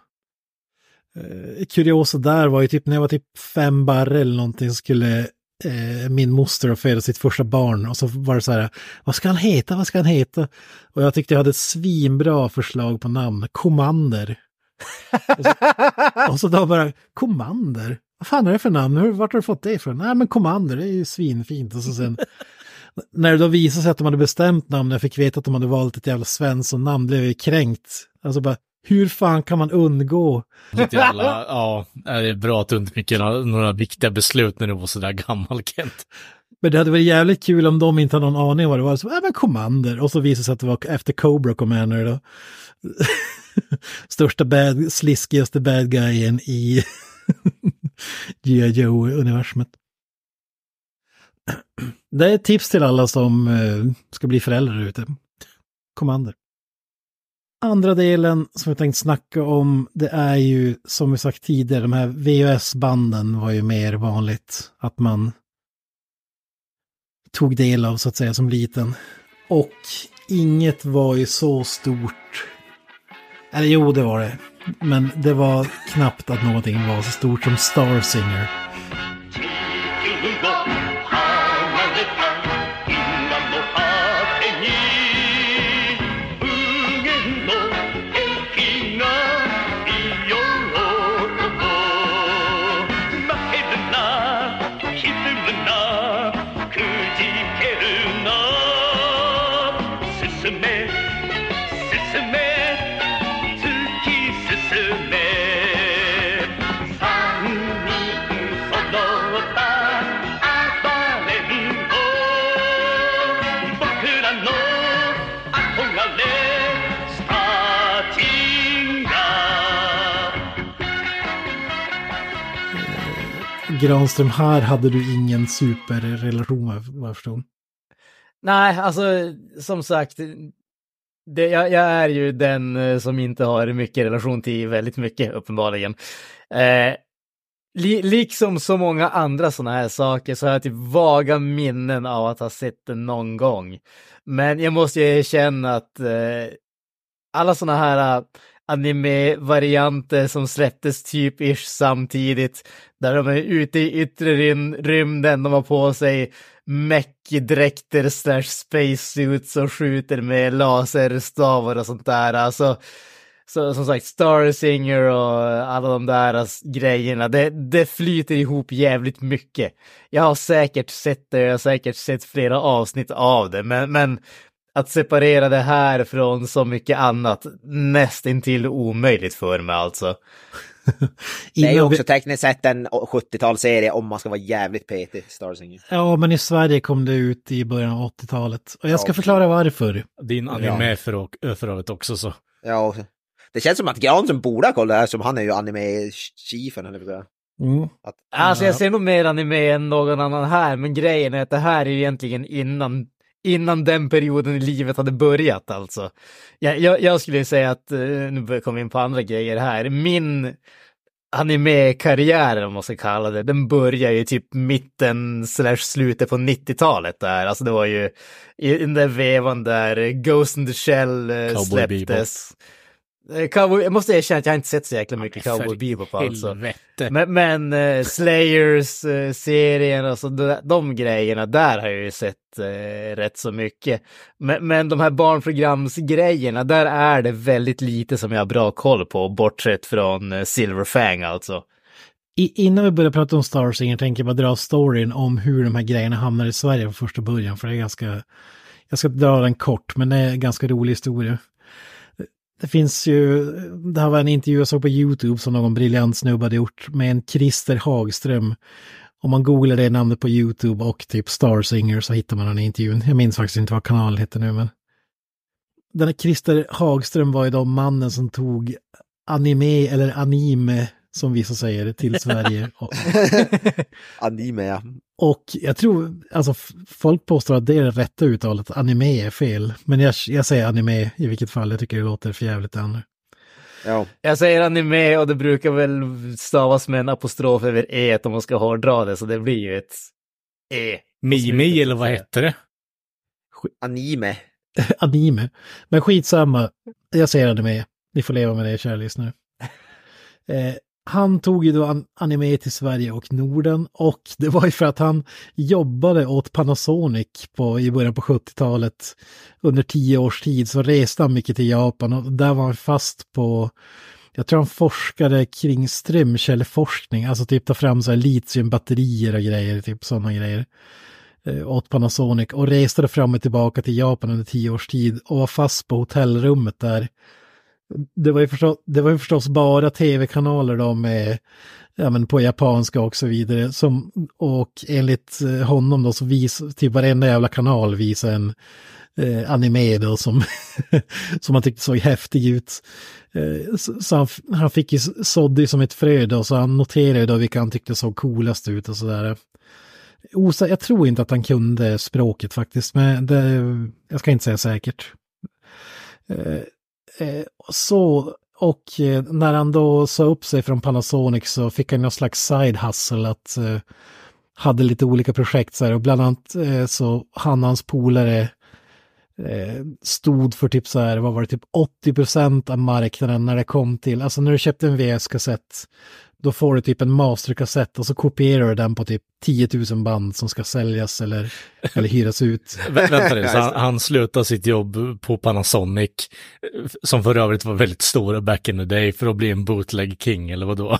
Eh, kuriosa där var ju typ när jag var typ fem barre eller någonting skulle eh, min moster föda sitt första barn och så var det så här, vad ska han heta, vad ska han heta? Och jag tyckte jag hade ett svinbra förslag på namn, Commander. och, så, och så då bara, Commander? Vad fan är det för namn? Hur, vart har du fått det ifrån? Nej men Commander, det är ju svinfint. Och så sen, när det då visade sig att de hade bestämt namn, jag fick veta att de hade valt ett jävla Svensson-namn, blev jag kränkt. Alltså bara, hur fan kan man undgå? Jävla, ja, det är bra att du inte fick några, några viktiga beslut när du var sådär gammal, Kent. Men det hade varit jävligt kul om de inte hade någon aning om vad det var. Så, ja men Commander. Och så visade det sig att det var efter Cobra Commander då. Största bad, sliskigaste bad guyen i G.I. Joe-universumet. Det är ett tips till alla som eh, ska bli föräldrar ute. Commander. Andra delen som jag tänkte snacka om, det är ju som vi sagt tidigare, de här VHS-banden var ju mer vanligt att man tog del av så att säga som liten. Och inget var ju så stort. Eller jo, det var det. Men det var knappt att någonting var så stort som Star Singer. Granström, här hade du ingen superrelation vad vad jag förstod. Nej, alltså som sagt, det, jag, jag är ju den eh, som inte har mycket relation till väldigt mycket, uppenbarligen. Eh, li, liksom så många andra sådana här saker så har jag typ vaga minnen av att ha sett den någon gång. Men jag måste ju erkänna att eh, alla sådana här anime-varianter som släpptes typ ish samtidigt, där de är ute i yttre rymden, de har på sig mech-dräkter slash spacesuits och skjuter med laserstavar och sånt där. Alltså, så, som sagt, Star Singer och alla de där grejerna, det, det flyter ihop jävligt mycket. Jag har säkert sett det, jag har säkert sett flera avsnitt av det, men, men att separera det här från så mycket annat, nästintill omöjligt för mig alltså. Det är ju också tekniskt sett en 70-talsserie om man ska vara jävligt petig, Star Singer. Ja, men i Sverige kom det ut i början av 80-talet. Och jag ska Ja. förklara varför. Din anime för, för övrigt också så. Ja, det känns som att Granström borde ha kollat det här, som han är ju anime-chiefen, eller vad Mm. att, Alltså jag ser nog mer anime än någon annan här, men grejen är att det här är ju egentligen innan, innan den perioden i livet hade börjat alltså. Jag, jag, jag skulle säga att, eh, nu jag komma in på andra grejer här, min anime-karriär, eller vad man ska kalla det, den börjar ju typ mitten slash slutet på 90-talet där. Alltså det var ju i den där vevan där Ghost in the Shell eh, Cowboy släpptes. Eh, Cowboy, jag måste erkänna att jag inte sett så jäkla mycket För Cowboy Bebop alltså. Men, men eh, Slayers-serien, alltså de, de grejerna, där har jag ju sett eh, rätt så mycket. Men, men de här barnprogramsgrejerna, där är det väldigt lite som jag har bra koll på, bortsett från eh, Silverfang alltså. I, innan vi börjar prata om Star Singer tänker jag bara dra storyn om hur de här grejerna hamnar i Sverige från första början. För det är ganska, jag ska dra den kort, men det är en ganska rolig historia. Det finns ju, det här var en intervju jag såg på YouTube som någon briljant snubbe hade gjort med en Christer Hagström. Om man googlar det namnet på YouTube och typ Star Singer så hittar man den intervjun. Jag minns faktiskt inte vad kanalen heter nu men. Den här Christer Hagström var ju då mannen som tog anime eller anime som vissa säger till Sverige. Anime, ja. och jag tror, alltså folk påstår att det är det rätta uttalet, anime är fel. Men jag, jag säger anime i vilket fall, jag tycker det låter för jävligt ännu. ja. Jag säger anime och det brukar väl stavas med en apostrof över e om man ska hårdra det, så det blir ju ett e. Mimi eller vad hette det? Anime. anime. Men skitsamma, jag säger anime. Ni får leva med det, kära lyssnare. Eh, han tog ju då anime till Sverige och Norden och det var ju för att han jobbade åt Panasonic på, i början på 70-talet. Under tio års tid så reste han mycket till Japan och där var han fast på jag tror han forskade kring strömkällforskning, alltså typ ta fram så här litiumbatterier och grejer, typ sådana grejer eh, åt Panasonic och reste då fram och tillbaka till Japan under tio års tid och var fast på hotellrummet där. Det var ju förstås, det var ju förstås bara tv-kanaler då med, ja men på japanska och så vidare. Som, och enligt eh, honom då så vis, typ varenda jävla kanal visade en eh, anime då som, som han tyckte såg häftig ut. Eh, så så han, han fick ju sådde ju som ett frö då, så han noterade då vilka han tyckte såg coolast ut och sådär. Osa, jag tror inte att han kunde språket faktiskt, men det, jag ska inte säga säkert. Eh, eh, så, och eh, när han då sa upp sig från Panasonic så fick han någon slags side hustle att eh, hade lite olika projekt så här. Och bland annat eh, så han och hans polare eh, stod för typ så här, vad var det, typ 80 procent av marknaden när det kom till, alltså när du köpte en VS-kassett, då får du typ en masterkassett och så kopierar du den på typ 10 000 band som ska säljas eller, eller hyras ut. Vä- vänta nu, så han, han slutade sitt jobb på Panasonic, som för övrigt var väldigt stora back in the day, för att bli en bootleg king, eller vad då?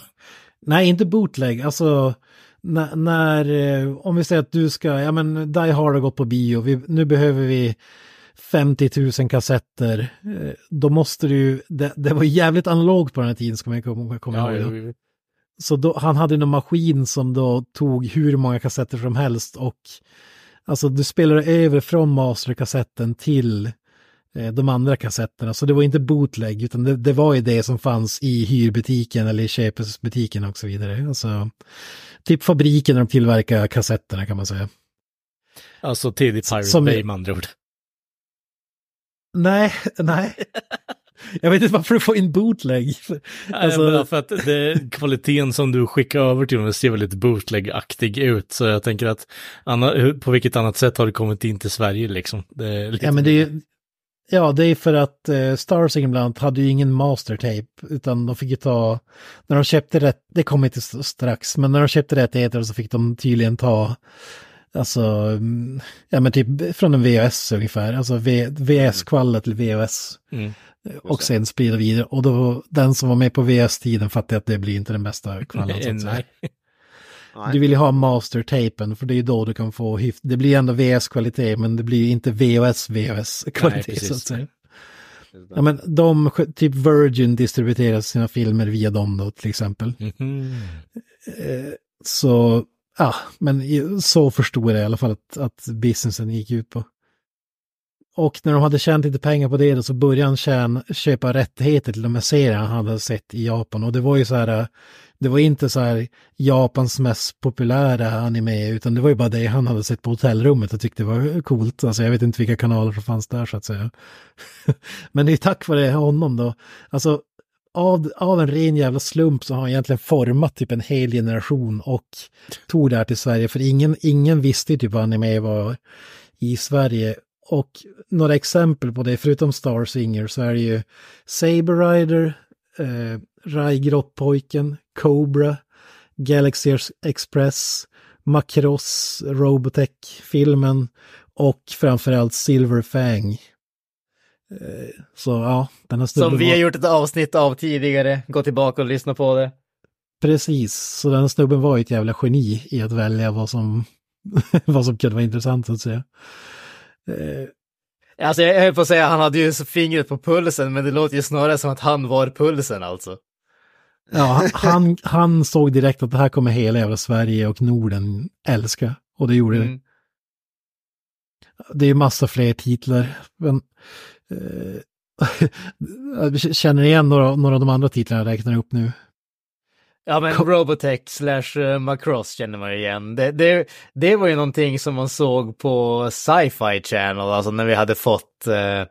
Nej, inte bootleg, alltså när, när eh, om vi säger att du ska, ja men Die Hard har gått på bio, vi, nu behöver vi 50 000 kassetter, eh, då måste du det, det var jävligt analogt på den här tiden ska man komma, komma Ja, ihåg. Så då, han hade en maskin som då tog hur många kassetter som helst och alltså du spelade över från masterkassetten till eh, de andra kassetterna. Så det var inte bootleg utan det, det var ju det som fanns i hyrbutiken eller i köpesbutiken och så vidare. Alltså typ fabriken där de tillverkar kassetterna kan man säga. Alltså tidig Pirate Som- Bay med andra ord. Nej, nej. Jag vet inte varför du får in bootleg. Alltså, Alltså, för att det, kvaliteten som du skickar över till dem ser väldigt bootleg-aktig ut. Så jag tänker att anna, på vilket annat sätt har det kommit in till Sverige liksom? Det är lite... Ja, men det är ju- Ja, det är för att eh, Star Singer bland annat hade ju ingen mastertape, utan de fick ju ta, när de köpte rätt, det kommer inte st- strax, men när de köpte rättigheter så fick de tydligen ta, alltså, mm, ja men typ från en VHS ungefär, alltså v, VS-kvalet till VHS. Mm. Och sen sprida vidare. Och då, den som var med på VS-tiden fattade att det blir inte den bästa kvallen. så att säga. Nej. Du vill ju ha mastertapen för det är ju då du kan få hyf- Det blir ändå VS-kvalitet men det blir inte VHS Nej, VHS-kvalitet precis. så att säga. Ja, men de, typ Virgin distribuerar sina filmer via dem då till exempel. Mhm. Eh, så, ja, men så förstod jag i alla fall att, att businessen gick ut på. Och när de hade tjänat lite pengar på det då, så började han tjäna, köpa rättigheter till de här serierna han hade sett i Japan. Och det var ju så här, det var inte så här Japans mest populära anime, utan det var ju bara det han hade sett på hotellrummet och tyckte var coolt. Alltså jag vet inte vilka kanaler som fanns där så att säga. Men det är tack vare honom då. Alltså av, av en ren jävla slump så har han egentligen format typ en hel generation och tog det här till Sverige. För ingen, ingen visste typ vad anime var i Sverige. Och några exempel på det, förutom Star Singer, så är det ju Saber Rider, eh, Rai Grottpojken, Cobra, Galaxy Express, Macross, Robotech-filmen och framförallt Silver Fang. Eh, Så ja, den snubben Som vi har gjort ett avsnitt av tidigare. Gå tillbaka och lyssna på det. Precis, så den snubben var ju ett jävla geni i att välja vad som, vad som kunde vara intressant så att säga. Eh, Alltså jag höll på att säga han hade ju fingret på pulsen, men det låter ju snarare som att han var pulsen alltså. Ja, han, han såg direkt att det här kommer hela jävla Sverige och Norden älska. Och det gjorde det. Mm. Det är massa fler titlar. Men, eh, jag känner igen några, några av de andra titlarna jag räknar upp nu. Ja men Robotech slash eh, Macross känner man ju igen. Det, det, det var ju någonting som man såg på Sci-Fi Channel, alltså när vi hade fått, eh,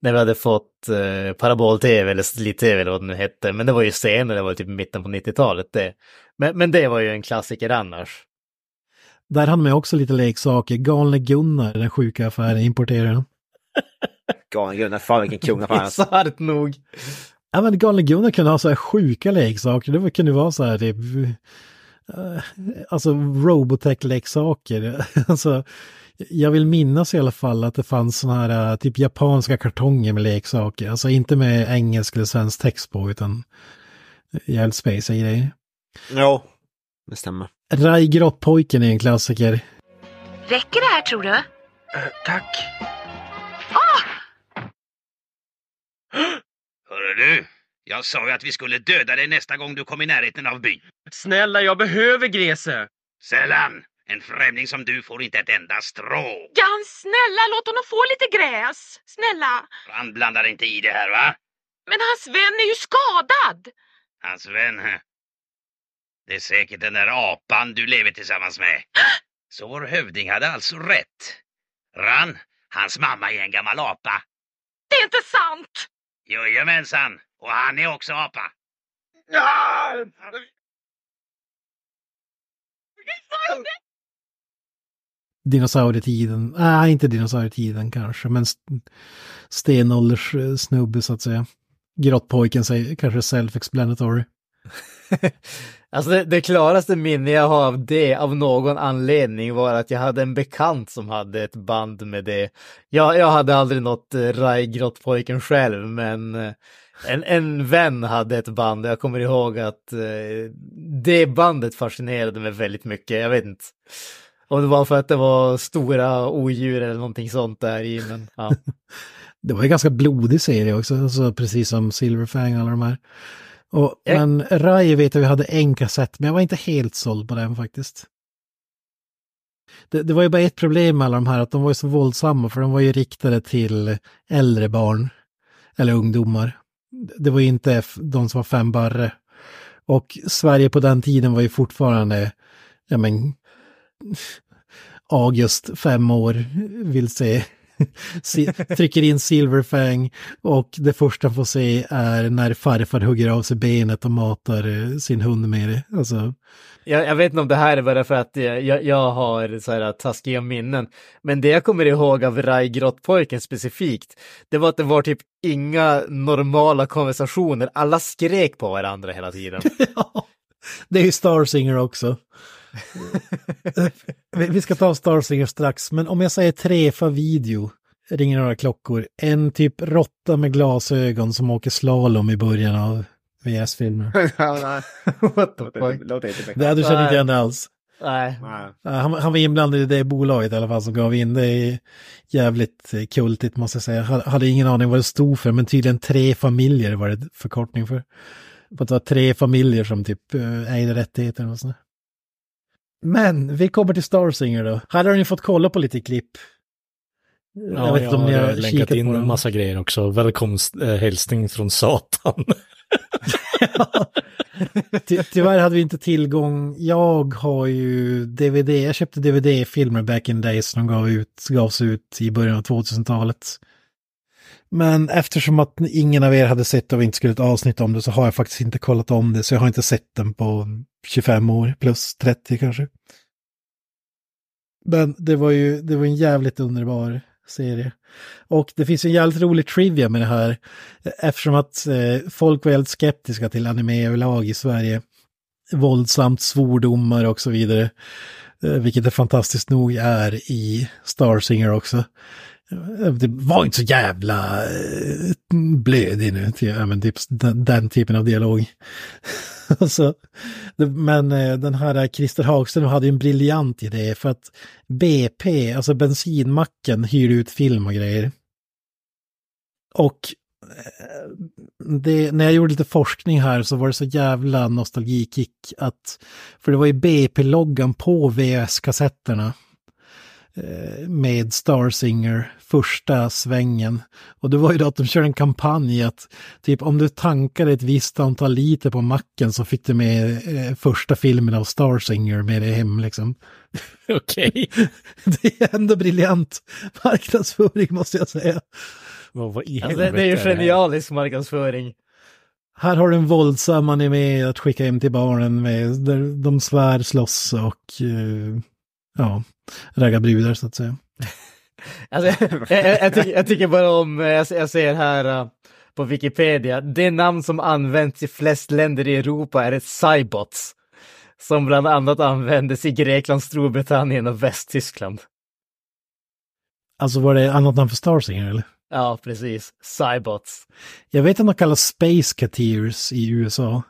när vi hade fått eh, Parabol-TV eller Slit-TV eller vad det nu hette. Men det var ju senare, det var typ mitten på 90-talet det. Men, men det var ju en klassiker annars. Där hann man också lite leksaker. Galne Gunnar, den sjuka affären, importerade. Galen Gunnar, fan vilken kungaffär. Bisarrt nog. Ja men Galne Gunnar kunde ha så här sjuka leksaker. Det kunde vara så här typ, eh, alltså Robotech-leksaker. alltså, jag vill minnas i alla fall att det fanns såna här eh, typ japanska kartonger med leksaker. Alltså inte med engelsk eller svensk text på utan jävligt space grejer. Jo, det stämmer. Rai Grottpojken är en klassiker. Räcker det här tror du? tack. Hörru du, jag sa ju att vi skulle döda dig nästa gång du kom i närheten av byn. Snälla, jag behöver Grese. Sällan! En främling som du får inte ett enda strå. Jan, snälla låt honom få lite gräs. Snälla. Han blandar inte i det här va? Men hans vän är ju skadad. Hans vän. Det är säkert den där apan du lever tillsammans med. Så vår hövding hade alltså rätt. Ran, hans mamma är en gammal apa. Det är inte sant. Jajamensan, och han är också apa. Dinosaurietiden, nej inte dinosaurietiden kanske, men st- stenålders snubbe så att säga. Grottpojken säger kanske self-explanatory. Alltså det, det klaraste minne jag har av det av någon anledning var att jag hade en bekant som hade ett band med det. Jag, jag hade aldrig nått eh, Rai själv, men eh, en, en vän hade ett band och jag kommer ihåg att eh, det bandet fascinerade mig väldigt mycket. Jag vet inte om det var för att det var stora odjur eller någonting sånt där i, men ja. Det var en ganska blodig serie också, alltså precis som Silverfang och alla de här. Och, Ja. Men Rai vet jag vi hade en kassett, men jag var inte helt såld på den faktiskt. Det, det var ju bara ett problem med alla de här, att de var ju så våldsamma, för de var ju riktade till äldre barn, eller ungdomar. Det var ju inte de som var fem barre. Och Sverige på den tiden var ju fortfarande, ja men, August, fem år, vill se trycker in Silverfang och det första han får se är när farfar hugger av sig benet och matar eh, sin hund med det. Alltså, Jag, jag vet inte om det här är bara för att jag, jag, har så här taskiga minnen, men det jag kommer ihåg av Rai Grottpojken specifikt, det var att det var typ inga normala konversationer, alla skrek på varandra hela tiden. det är ju Star Singer också. Vi, ska ta Star Singer strax, men om jag säger trefa video ringer några klockor. En typ råtta med glasögon som åker slalom i början av VS-filmer. What the fuck? Låter inte Det du känner inte igen det alls. Nej. Han, han var inblandad i det bolaget i alla fall som gav in. Det är jävligt eh, kultigt måste jag säga. Jag hade- hade ingen aning vad det stod för, men tydligen tre familjer var det förkortning för. För att det var tre familjer som typ eh, ägde rättigheter och sådär. Men vi kommer till Star Singer då. Här har ni fått kolla på lite klipp. Ja, jag, om ni har länkat kikat in på en massa grejer också. Välkomst eh, hälsning från Satan. Ty tyvärr hade vi inte tillgång. Jag har ju DVD, jag köpte DVD-filmer back in days som gav ut, gavs ut i början av 2000-talet. Men eftersom att ingen av er hade sett och vi inte skulle ett avsnitt om det så har jag faktiskt inte kollat om det. Så jag har inte sett den på 25 år, plus 30 kanske. Men det var ju, det var en jävligt underbar serie. Och det finns en jävligt rolig trivia med det här. Eftersom att eh, folk var helt skeptiska till anime överlag i Sverige. Våldsamt svordomar och så vidare. Eh, vilket det fantastiskt nog är i Star Singer också. Det var inte så jävla eh, blödig nu, men typ den, den typen av dialog. så, men eh, den här Christer Hagström hade ju en briljant idé för att BP, alltså bensinmacken, hyr ut film och grejer. Och eh, det, när jag gjorde lite forskning här så var det så jävla nostalgikick att, för det var ju BP-loggan på VHS-kassetterna med Star Singer första svängen. Och det var ju då att de körde en kampanj att typ om du tankade ett visst antal liter på macken så fick du med eh, första filmen av Star Singer med dig hem liksom. Okej. Det är ändå briljant marknadsföring måste jag säga. Vad vad i Alltså, det, är ju genialisk marknadsföring. Här har du en våldsam anime att skicka hem till barnen med, där de svär, slåss och eh, ja, raggar brudar så att säga. Alltså, jag, jag, jag, tycker, jag tycker bara om, eh, jag, ser här eh, på Wikipedia, det namn som används i flest länder i Europa är ett cybots. Som bland annat användes i Grekland, Storbritannien och Västtyskland. Alltså var det annat namn för Star Singer eller? Ja, precis. Cybots. Jag vet att de kallas Space Cateers i USA.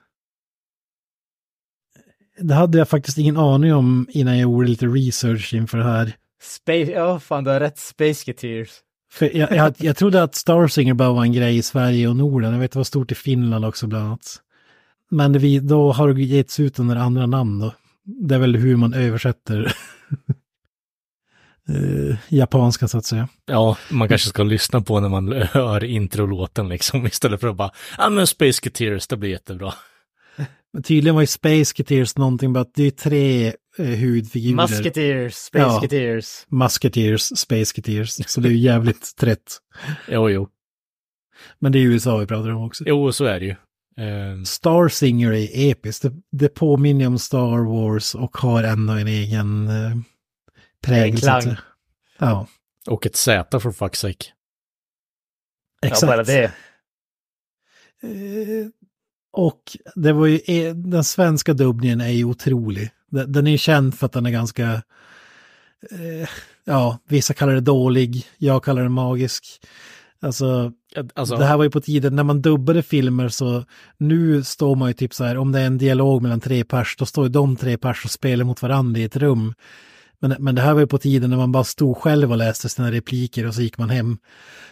Det hade jag faktiskt ingen aning om innan jag gjorde lite research inför det här. Space, ja fan du har rätt, Space Cateers. För jag, jag, jag trodde att Star Singer bara var en grej i Sverige och Norden. Jag vet det var stort i Finland också bland annat. Men vi, då har det getts ut under andra namn då. Det är väl hur man översätter eh, japanska så att säga. Ja, man kanske ska lyssna på när man hör introlåten liksom istället för att bara, ja men Space Cateers, det blir jättebra. Men tydligen var ju Space Cateers någonting bara att det är tre eh, hudfigurer. Musketeers, Space Ja. Musketeers, Space Cateers. Så det är ju jävligt trätt. Jo, jo. Men det är USA vi pratar om också. Jo, så är det ju. Eh, Star Singer är episkt. Det, det påminner om Star Wars och har ändå en egen eh, prägel. klang. Ja, och ett Z för fuck's sake. exakt. Ja, bara det. Eh, och det var ju, eh, den svenska dubbningen är ju otrolig. Den, är ju känd för att den är ganska, eh, ja, vissa kallar det dålig, jag kallar det magisk. Alltså, Alltså, det här var ju på tiden när man dubbade filmer så nu står man ju typ så här, om det är en dialog mellan tre pers, då står ju de tre pers och spelar mot varandra i ett rum. Men, men det här var ju på tiden när man bara stod själv och läste sina repliker och så gick man hem.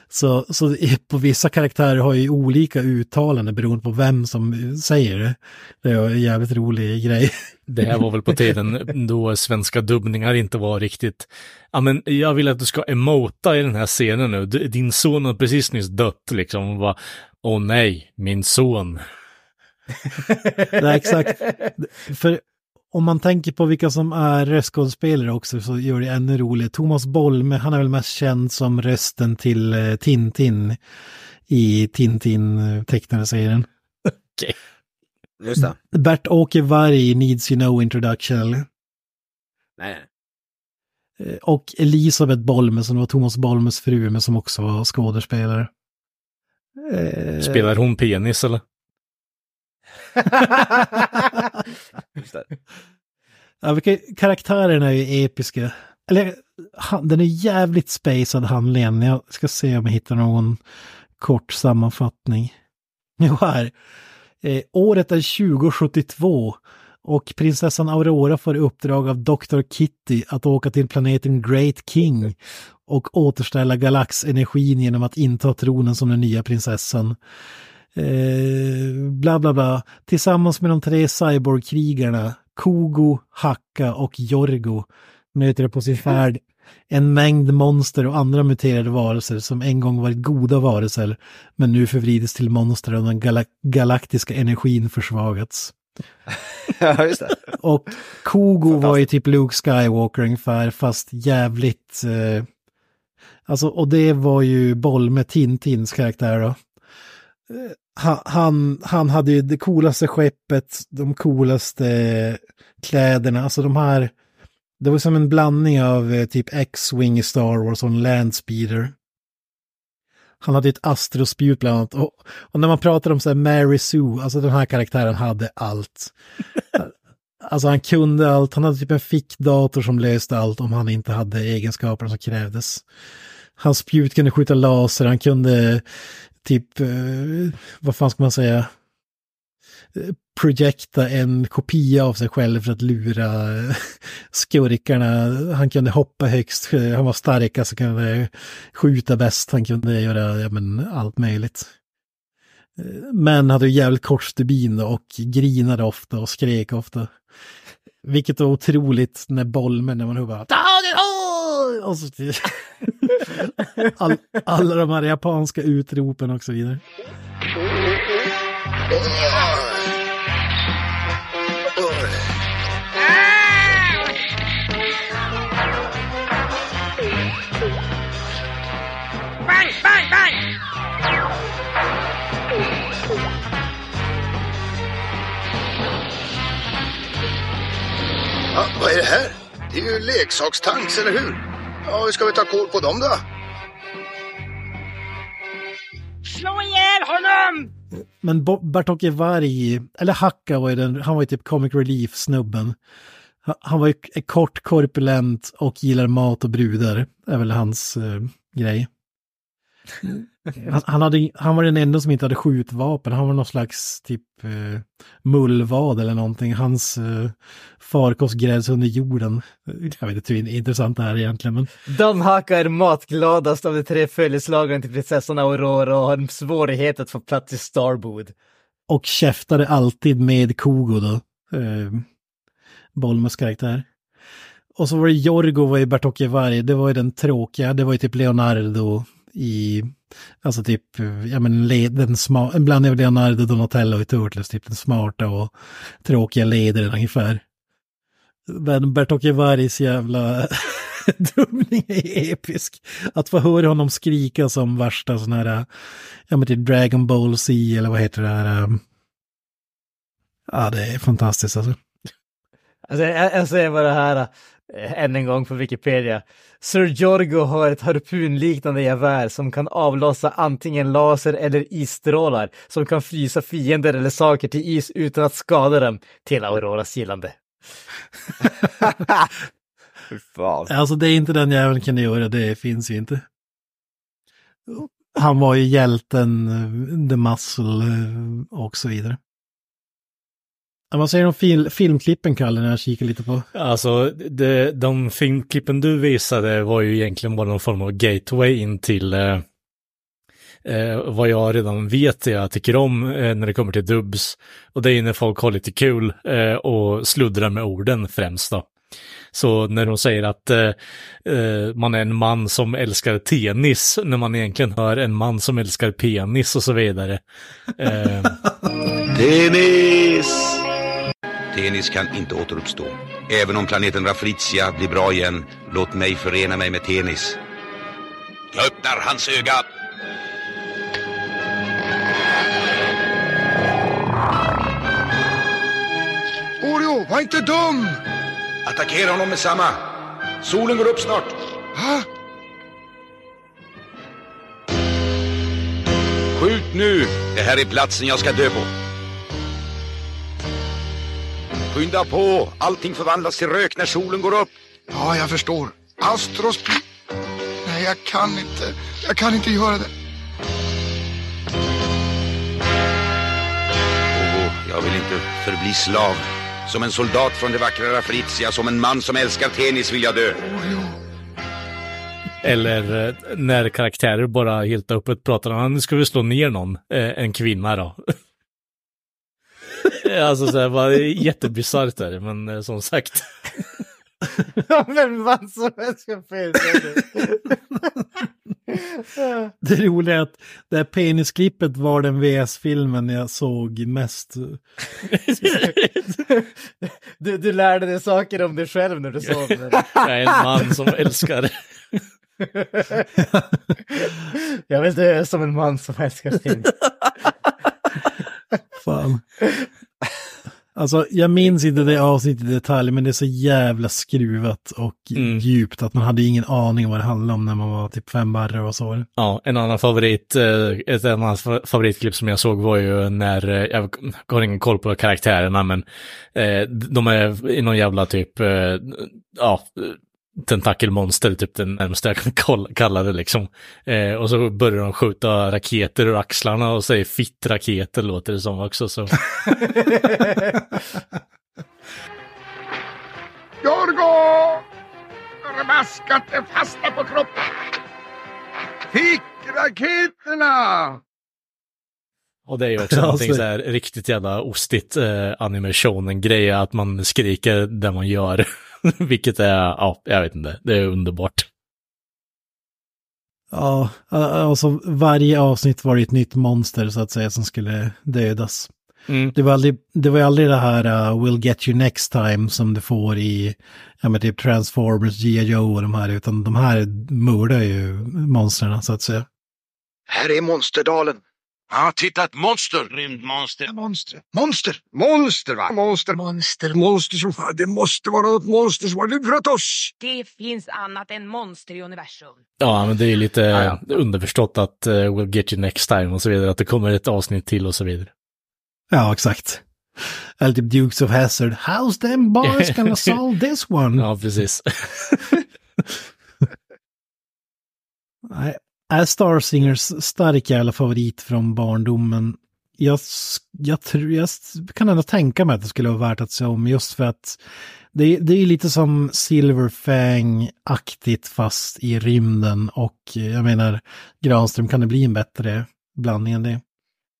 Så, så på vissa karaktärer har ju olika uttalanden beroende på vem som säger det. Det är en jävligt rolig grej. det här var väl på tiden då svenska dubbningar inte var riktigt, ja men jag vill att du ska emota i den här scenen nu, din son har precis nyss dött liksom, och bara, åh nej, min son. Nej, exakt. För om man tänker på vilka som är röstskådespelare också så gör det ännu roligare. Thomas Bolme, han är väl mest känd som rösten till eh, Tintin i Tintin-tecknade serien. Just det. Bert-Åke Varg i Needs You Know Introduction. nej. Eh, Och Elisabeth Bolme som var Thomas Bolmes fru men som också var skådespelare. Eh, Spelar hon penis eller? Just det. Ja, vilka, karaktärerna är ju episka. Eller, han, den är jävligt spacad handlingen. Jag ska se om jag hittar någon kort sammanfattning. Jo, här. Eh, året är 2072 Och prinsessan Aurora får i uppdrag av Dr. Kitty att åka till planeten Great King och återställa galaxenergin genom att inta tronen som den nya prinsessan. Eh, bla bla bla. Tillsammans med de tre cyborgkrigarna Kogo, Hacka och Jorgo möter på sin färd en mängd monster och andra muterade varelser som en gång varit goda varelser men nu förvrides till monster och den gala galaktiska energin försvagats. ja, just det. Och Kogo var ju typ Luke Skywalker ungefär fast jävligt... Eh, alltså och det var ju boll med Tintins karaktär då. Han, han, han hade ju det coolaste skeppet, de coolaste kläderna, alltså de här det var som en blandning av eh, typ X-Wing i Star Wars och en Landspeeder. Han hade ett astrospjut bland annat. Och, och, när man pratar om så här Mary Sue, alltså den här karaktären hade allt. alltså han kunde allt, han hade typ en fickdator som löste allt om han inte hade egenskaperna som krävdes. Hans spjut kunde skjuta laser, han kunde typ, eh, vad fan ska man säga, eh, projekta en kopia av sig själv för att lura eh, skurkarna. Han kunde hoppa högst, eh, han var starkast, han kunde skjuta bäst, han kunde göra ja, men, allt möjligt. Men hade jävligt kort stubin och grinade ofta och skrek ofta. Vilket var otroligt när Bolmen, när man hör bara och så, all, alla de här japanska utropen och så vidare. Bang, bang, bang! Ja, vad är det här? Det är ju leksakstanks, eller hur? Ja, hur ska vi ta koll på dem då? Slå ihjäl honom! Men Bartocke Varg, eller Hacka var ju den, han var ju typ comic relief-snubben. Han var ju kort, korpulent och gillar mat och brudar, är väl hans eh, grej. Han, han, hade, han var den enda som inte hade skjutvapen, han var någon slags typ eh, mullvad eller någonting. Hans eh, farkost grävs under jorden. Jag vet inte hur intressant det här är egentligen. Men... Dunhaka är matgladast av de tre följeslagaren till prinsessan Aurora och har en svårighet att få plats i Starboard. Och käftade alltid med Kogo då. Eh, Bolmes karaktär. Och så var det Jorgo var ju Bertocchi Varg, det var ju den tråkiga, det var ju typ Leonardo i, alltså typ, ja men den smart, en blandning av Leonardo Donatello i Turtles, typ den smarta och tråkiga ledaren ungefär. Men Bertocchi Vargs jävla dumning är episk. Att få höra honom skrika som värsta sån här, ja men typ Dragon Ball Z eller vad heter det här. Um, ja, det är fantastiskt alltså. Alltså, jag, jag säger bara det här än en gång på Wikipedia. Sir Jorgo har ett harpunliknande gevär som kan avlossa antingen laser eller isstrålar som kan frysa fiender eller saker till is utan att skada dem till Auroras gillande. Fan. Alltså det är inte den jäveln kan göra, det finns ju inte. Han var ju hjälten, eh, The Muscle eh, och så vidare. Vad säger du om fil filmklippen, Kalle, när jag kikar lite på? Alltså, det, de filmklippen du visade var ju egentligen bara någon form av gateway in till eh, eh, vad jag redan vet jag tycker om eh, när det kommer till dubbs. Och det är när folk har lite kul eh, och sluddrar med orden främst då. Så när de säger att eh, eh, man är en man som älskar tennis, när man egentligen hör en man som älskar penis och så vidare. Eh... Tennis! Tennis kan inte återuppstå. Även om planeten Rafrizia blir bra igen, låt mig förena mig med Tennis. Jag öppnar hans öga. Oreo, var inte dum! Attackera honom med samma. Solen går upp snart. Ha? Skjut nu! Det här är platsen jag ska dö på. Skynda på! Allting förvandlas till rök när solen går upp. Ja, jag förstår. Astros... Nej, jag kan inte. Jag kan inte göra det. Åh, jag vill inte förbli slav. Som en soldat från det vackra Rafrizia, som en man som älskar tennis vill jag dö. Eller eh, när karaktärer bara helt öppet pratar om, "Ah, nu ska vi slå ner någon, eh, en kvinna då. alltså så här, bara jättebisarrt är det, men eh, som sagt. Ja, men vad som helst finnas. Det roliga är att det här penisklippet var den VS-filmen jag såg mest. Du, du lärde dig saker om dig själv när du såg den. Jag är en man som älskar. Jag vill dö som en man som älskar sin. Fan. Alltså, jag minns inte det avsnittet i detalj, men det är så jävla skruvat och Mm. djupt att man hade ingen aning vad det handlade om när man var typ fem barre och så. Ja, en annan favorit, eh, ett annat fa- favoritklipp som jag såg var ju när, eh, jag har ingen koll på karaktärerna, men eh, de är i någon jävla typ, ja, tentakelmonster, typ det närmaste jag kan kalla det liksom. Eh, och så börjar de skjuta raketer ur axlarna och säger fitt-raketer låter det som också. Så. Jorgo! Raskat är fasta på kroppen. Fick raketerna! Och det är ju också någonting så- så här riktigt jävla ostigt eh, animationen-grej, att man skriker det man gör. Vilket är, ja, jag vet inte, det är underbart. Ja, alltså varje avsnitt var det ett nytt monster så att säga som skulle dödas. Mm. Det var, aldrig, det var aldrig det här uh, We'll get you next time som du får i ja, men typ Transformers, G.I. Joe och de här, utan de här mördar ju monstren så att säga. Här är Monsterdalen. Ja, titta ett monster! Rymdmonster. Monster. Monster! Monster va? Monster. Monster. Monster som fan. Det måste vara något monster som har lurat oss. Det finns annat än monster i universum. Ja, men det är ju lite underförstått att eh, we'll get you next time och så vidare, att det kommer ett avsnitt till och så vidare. Ja, exakt. Eller typ Dukes of Hazzard. How's them boys gonna solve this one? Ja, precis. Nej, är Star Singers stark jävla favorit från barndomen. Jag, jag, tror, jag kan ändå tänka mig att det skulle vara värt att se om just för att det, det är lite som Silverfang-aktigt fast i rymden och jag menar Granström kan det bli en bättre blandning än det.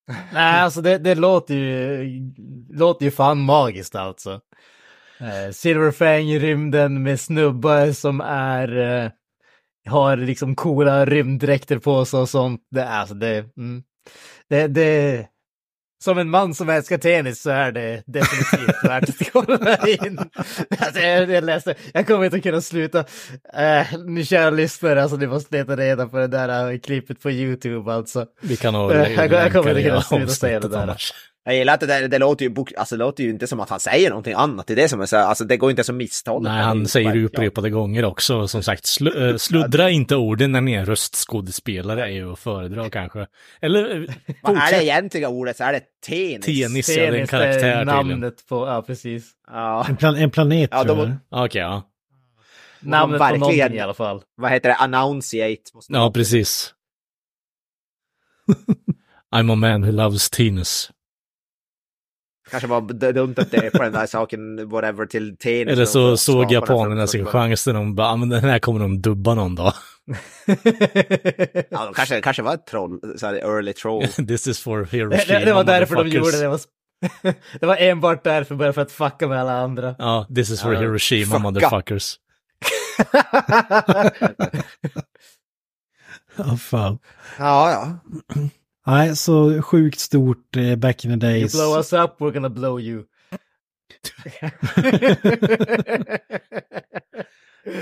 Nej, alltså det, det låter ju, låter ju fan magiskt alltså. Eh, Silverfang i rymden med snubbar som är, eh, har liksom coola rymddräkter på sig och sånt. Det, är alltså det, mm, det, det, som en man som älskar tennis så är det definitivt värt att kolla in. Alltså, jag, jag läste, jag kommer inte att kunna sluta. Eh, ni kära lyssnare, alltså ni måste leta reda på det där eh, klippet på YouTube alltså. Vi kan nog Eh, jag- jag kommer inte kunna sluta säga det där. annars. Jag gillar att det, där, det, låter ju, bok- alltså, det låter ju inte som att han säger någonting annat. Det är det som är så, alltså det går inte som misstolka. Nej, han säger det upprepade gånger också. Som sagt, slu, eh, sluddra inte orden när ni är röstskådespelare är ju att föredra kanske. Eller eh, Vad är det egentliga ordet? Så är det tenis. Tennis, ja, det är en karaktär är namnet på, ja precis. Ja, En, plan, en planet Ja, tror jag. Okej, ja. Namnet på någonting i alla fall. vad heter det? Annunciate. Måste Ja, precis. I'm a man who loves tennis. Kanske var dumt att det är på den där saken, whatever, till tennis. Eller så såg japanerna sin chans när de bara, "Ah, men den här kommer de dubba någon dag. Ja, de kanske, kanske var ett troll, så här early troll. This is for Det, Hiroshima, det, det var därför de gjorde det. Det var, det var enbart därför, bara för att fucka med alla andra. Ja, this is for Ja, Hiroshima, fucka. motherfuckers. Ja, fan. Ja, ja. Nej, så sjukt stort eh, back in the You days. blow us up, we're gonna blow you.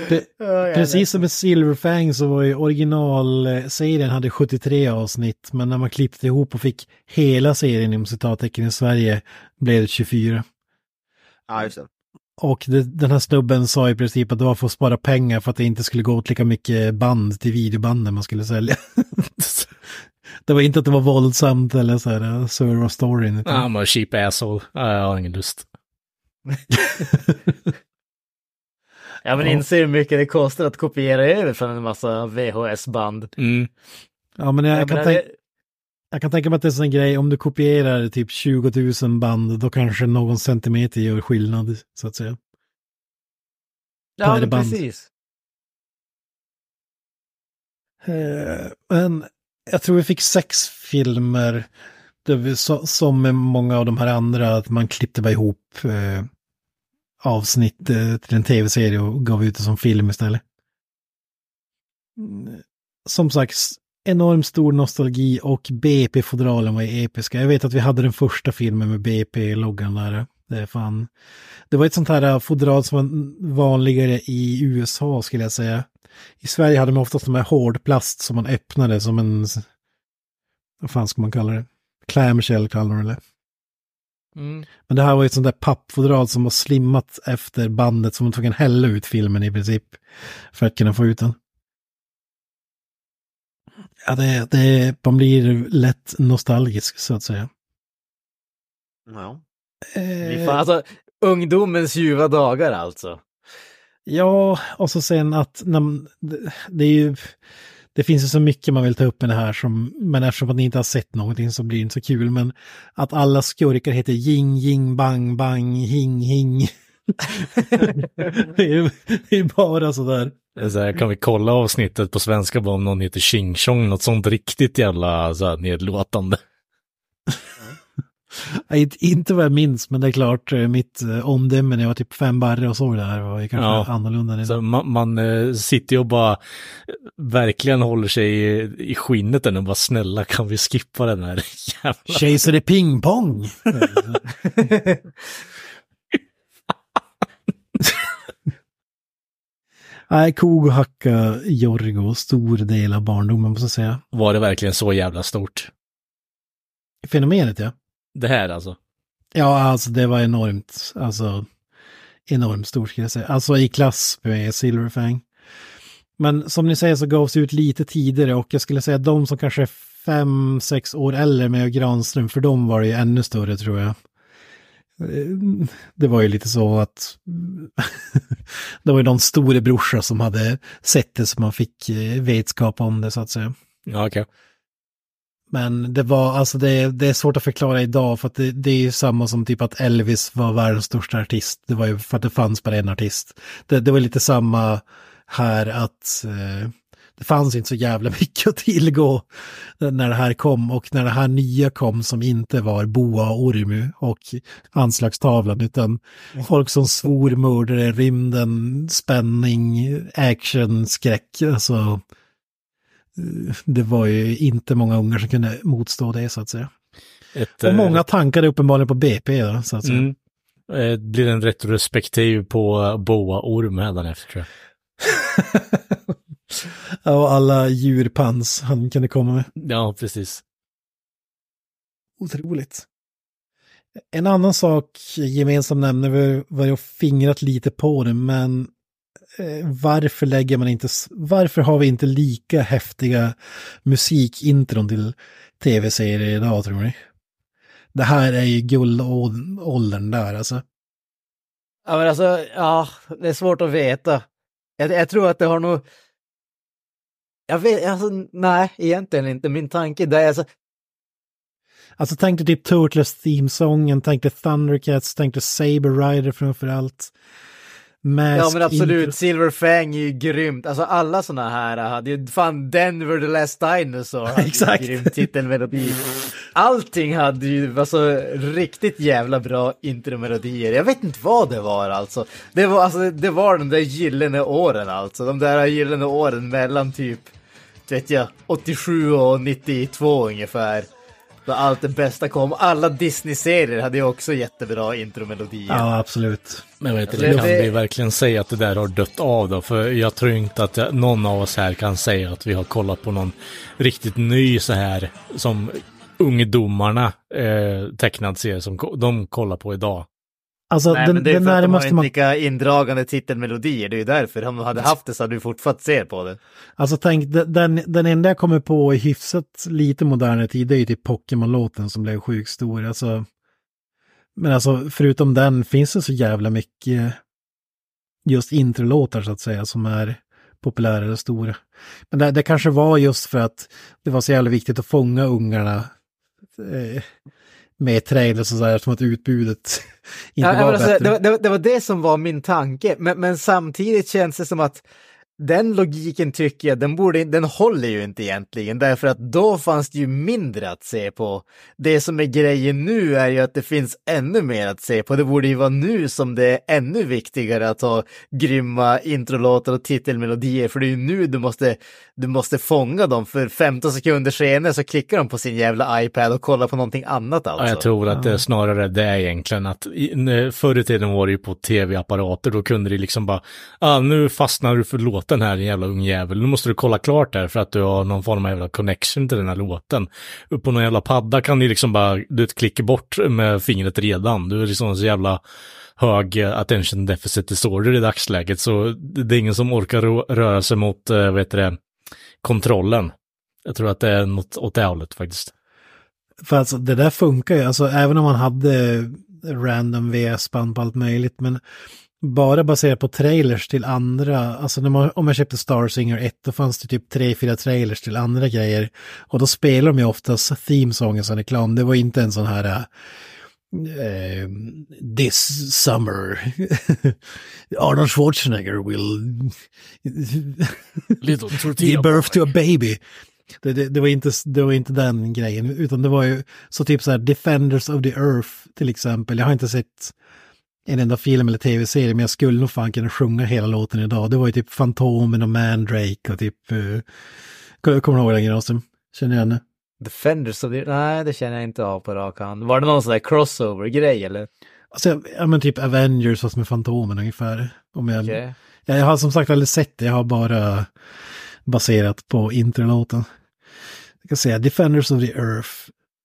Pre- jag Precis som med Silverfang så var ju originalserien hade 73 avsnitt, men när man klippte ihop och fick hela serien inom citattecken i Sverige blev det 24. ja just det. Och det, den här snubben sa i princip att det var för att spara pengar för att det inte skulle gå åt lika mycket band till videobanden man skulle sälja. det var inte att det var våldsamt eller så här uh, serva storyn. Utan, I'm a cheap asshole. Ja, Jag har ingen lust. Ja, men inse hur mycket det kostar att kopiera över från en massa VHS-band. Mm. Ja, men jag, Jag kan tänka... det- Jag kan tänka mig att det är en grej, om du kopierar typ 20 000 band, då kanske någon centimeter gör skillnad, så att säga. Ja, precis. Eh, Men jag tror vi fick sex filmer, där vi, så, som med många av de här andra, att man klippte bara ihop eh, avsnitt eh, till en tv-serie och gav ut det som film istället. Mm, som sagt, enorm enormt stor nostalgi och BP-fodralen var ju episka. Jag vet att vi hade den första filmen med BP-loggan där. Eh, det är fan... Det var ett sånt här eh, fodral som var vanligare i USA skulle jag säga. I Sverige hade man oftast de här hårdplast som man öppnade som en... Vad fan ska man kalla det? Clamshell kallar man det. Mm. Men det här var ju ett sånt där pappfodral som var slimmat efter bandet som man tvungen hälla ut filmen i princip. För att kunna få ut den. Ja, det, det, man blir lätt nostalgisk så att säga. Ja. Vi Eh, får, alltså, ungdomens ljuva dagar alltså. Ja, och så sen att när, man- det, det är ju... Det finns ju så mycket man vill ta upp med det här som, men eftersom att ni inte har sett någonting så blir det inte så kul. Men att alla skurkar heter Jing, Jing, Bang, Bang, Hing, Hing. det är ju det är bara sådär. Så här, kan vi kolla avsnittet på svenska bara om någon heter Ching Chong, något sånt riktigt jävla så här, nedlåtande. Inte- vad jag minns, men det är klart eh, mitt eh, omdöme när jag var typ fem barre och såg det här var ju kanske Ja. annorlunda. Så man, man eh, sitter ju och bara verkligen håller sig i, i skinnet där och bara snälla kan vi skippa den här jävla... Kejsare Ping Pong! Nej, kog och hacka Jorgo, stor del av barndomen måste jag säga. Var det verkligen så jävla stort? Fenomenet ja. Det här alltså. Ja, alltså det var enormt, alltså enormt stort skulle jag säga. Alltså i klass med Silverfang. Men som ni säger så gavs det ut lite tidigare och jag skulle säga de som kanske är fem, sex år äldre med Granström, för dem var det ju ännu större tror jag. Eh, Det var ju lite så att det var ju någon storebrorsa som hade sett det så man fick eh, vetskap om det så att säga. Ja, okej. Men det var, alltså det, det är svårt att förklara idag för att det, det är ju samma som typ att Elvis var världens största artist. Det var ju för att det fanns bara en artist. Det, det var lite samma här att eh, det fanns inte så jävla mycket att tillgå när det här kom och när det här nya kom som inte var Boa och Ormu och anslagstavlan utan folk som svor, mördare, rymden, spänning, action, skräck. Alltså, det var ju inte många ungar som kunde motstå det så att säga. Ett, Och eh, många tankade uppenbarligen på BP då, så att säga. Mm. Eh, blir en retrospektiv på eh, Boa Orm hädanefter tror jag. Ja, och alla djurpans han kunde komma med. Ja, precis. Otroligt. En annan sak gemensam nämner vi var jag fingrat lite på det, men eh, varför lägger man inte, varför har vi inte lika häftiga musikintron till tv-serier idag tror ni? Det här är ju guldåldern där alltså. Ja, men alltså, ja, det är svårt att veta. Jag, jag tror att det har nog... Jag vet, alltså, nej, egentligen inte. Min tanke där är alltså, Alltså tänk dig typ Turtles theme-sången, tänk dig Thundercats, tänk dig Saber Rider framförallt. Mask ja men absolut, intro. Silverfang är ju grymt. Alltså alla såna här hade ju, fan Denver the Last Dinosaur hade ju Exakt. grym titelmelodi. Allting hade ju, alltså riktigt jävla bra intromelodier. Jag vet inte vad det var alltså. Det var, alltså, det var de där gyllene åren alltså. De där gyllene åren mellan typ, vet jag, 87 och 92 ungefär. Då allt det bästa kom. Alla Disney-serier hade ju också jättebra intromelodier. Ja, absolut. Men vet Alltså, inte, kan det- vi verkligen säga att det där har dött av då? För jag tror inte att jag, någon av oss här kan säga att vi har kollat på någon riktigt ny så här som ungdomarna eh, tecknad serie som de kollar på idag. Alltså Nej, den, men det är den för att de har inte man... lika indragande titelmelodier, det är ju därför. Om de hade haft det så hade vi fortfarande se på det. Alltså tänk, den- den, den enda jag kommer på i hyfsat lite modernare tid, det är ju typ Pokémon-låten som blev sjukt stor. Alltså, men alltså förutom den finns det så jävla mycket just introlåtar så att säga som är populära och stora. Men det, det kanske var just för att det var så jävla viktigt att fånga ungarna eh, med trailers och sådär som att utbudet inte Ja, var alltså, bättre. det, var- det, var- det var det som var min tanke, men, men samtidigt känns det som att den logiken tycker jag, den, borde, den håller ju inte egentligen, därför att då fanns det ju mindre att se på. Det som är grejen nu är ju att det finns ännu mer att se på. Det borde ju vara nu som det är ännu viktigare att ha grymma introlåtar och titelmelodier, för det är ju nu du måste, du måste fånga dem, för 15 sekunder senare så klickar de på sin jävla iPad och kollar på någonting annat alltså. Ja, jag tror att det är snarare det är egentligen att förr i tiden var det ju på tv-apparater, då kunde det liksom bara, ah, nu fastnar du för låten här, din jävla ungjävel, nu måste du kolla klart där för att du har någon form av jävla connection till den här låten. Upp på någon jävla padda kan du liksom bara, du klickar bort med fingret redan, du är liksom så jävla hög eh, attention deficit disorder i dagsläget, så det är ingen som orkar röra sig mot, eh, vad heter det, kontrollen. Jag tror att det är något åt det hållet faktiskt. För alltså det där funkar ju, alltså även om man hade random VS-band på allt möjligt, men bara baserat på trailers till andra, alltså man, om jag köpte Star Singer 1, då fanns det typ tre, fyra trailers till andra grejer. Och då spelar de ju oftast themesången som reklam, det var inte en sån här eh, This summer Arnold Schwarzenegger will Little give birth to a baby. Det, det, det, var inte, det var inte den grejen, utan det var ju så typ så här Defenders of the Earth till exempel. Jag har inte sett en enda film eller tv-serie, men jag skulle nog fan kunna sjunga hela låten idag. Det var ju typ Fantomen och Mandrake och typ... Uh, kommer du ihåg den Granström? Känner du igen det? Defenders of the... Nej, det känner jag inte av på rak hand. Var det någon sån där crossover-grej eller? Alltså, ja men typ Avengers fast med Fantomen ungefär. Om jag, Okej. jag har som sagt aldrig sett det, jag har bara baserat på introlåten. Jag kan säga Defenders of the Earth,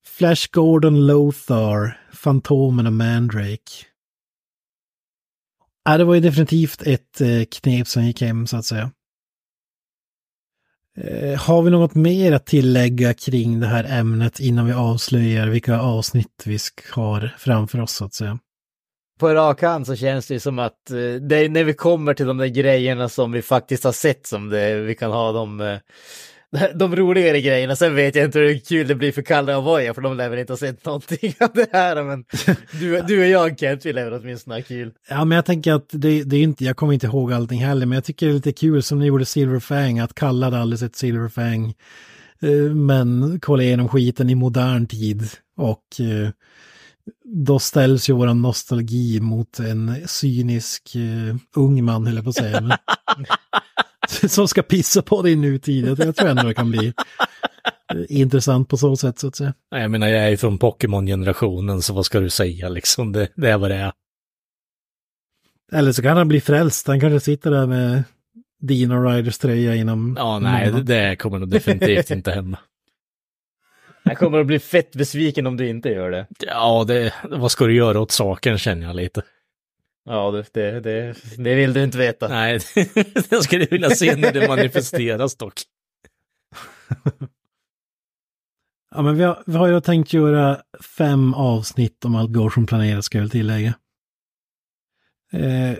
Flash Gordon Lothar, Fantomen och Mandrake. Ja, det var ju definitivt ett eh, knep som gick hem så att säga. Eh, har vi något mer att tillägga kring det här ämnet innan vi avslöjar vilka avsnitt vi har framför oss så att säga? På rak hand så känns det som att eh, det är när vi kommer till de där grejerna som vi faktiskt har sett som det, vi kan ha de, eh, de roligare grejerna. Sen vet jag inte hur kul det blir för Kalle och Voja för de lär väl inte ha sett någonting av det här. Men du, du och jag Kent, vi lär åtminstone ha kul. Ja, men jag tänker att det, det är inte, jag kommer inte ihåg allting heller, men jag tycker det är lite kul som ni gjorde Silverfang, att Kalle hade aldrig sett Silverfang, eh, men kolla igenom skiten i modern tid. Och eh, då ställs ju våran nostalgi mot en cynisk uh, ung man, höll jag på att säga. Som ska pissa på det i nutid. Jag tror ändå det kan bli intressant på så sätt, så att säga. Nej, Jag menar, jag är ju från Pokémon-generationen, så vad ska du säga liksom? Det, det är vad det är. Eller så kan han bli frälst, han kanske sitter där med Dino Riders tröja inom... Ja, nej, det, det kommer nog definitivt inte hända. Jag kommer att bli fett besviken om du inte gör det. Ja, det, vad ska du göra åt saken känner jag lite. Ja, det, det, det, det vill du inte veta. Nej, det skulle jag vilja se när det manifesteras dock. Ja, men vi har, vi har ju tänkt göra fem avsnitt om allt går som planerat, ska jag väl tillägga. Eh,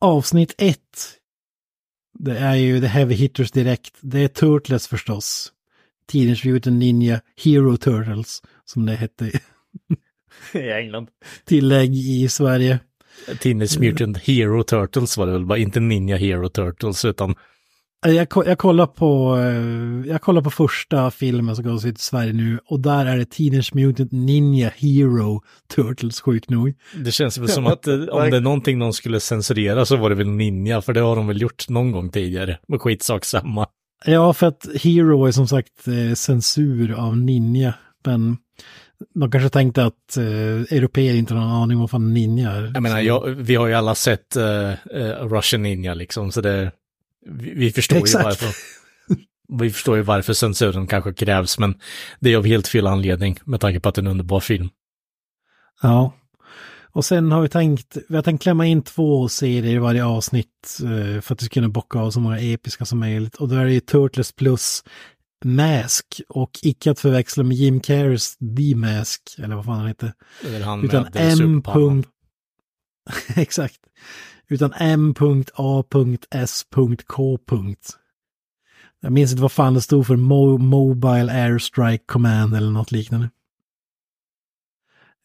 avsnitt ett, det är ju The Heavy Hitters direkt. Det är Turtles förstås. Teenage Mutant Ninja Hero Turtles, som det hette. I England. Tillägg i Sverige. Teenage Mutant Hero Turtles var det väl bara, inte Ninja Hero Turtles, utan Jag, jag kollar på, eh, jag kollar på första filmen som går ut i Sverige nu och där är det Teenage Mutant Ninja Hero Turtles, sjukt nog. det känns väl som att eh, om det är någonting någon skulle censurera så var det väl Ninja, för det har de väl gjort någon gång tidigare. Men skitsak samma. Ja, för att Hero är som sagt eh, censur av Ninja, men de kanske tänkte att eh, europeer inte har någon aning om vad fan Ninja är. Jag menar, jag, vi har ju alla sett uh, Russian Ninja liksom, så det, vi, vi förstår Exakt. ju varför. Vi förstår ju varför censuren kanske krävs, men det är av helt fel anledning med tanke på att det är en underbar film. Ja. Och sen har vi tänkt, vi har tänkt klämma in två serier i varje avsnitt eh, för att vi ska kunna bocka av så många episka som möjligt. Och då är det ju Turtles plus Mask och icke att förväxla med Jim Carreys The Mask, eller vad fan han heter. Han Utan M. Exakt. Utan M.A.S.K. Jag minns inte vad fan det stod för Mo Mobile Airstrike Command eller något liknande.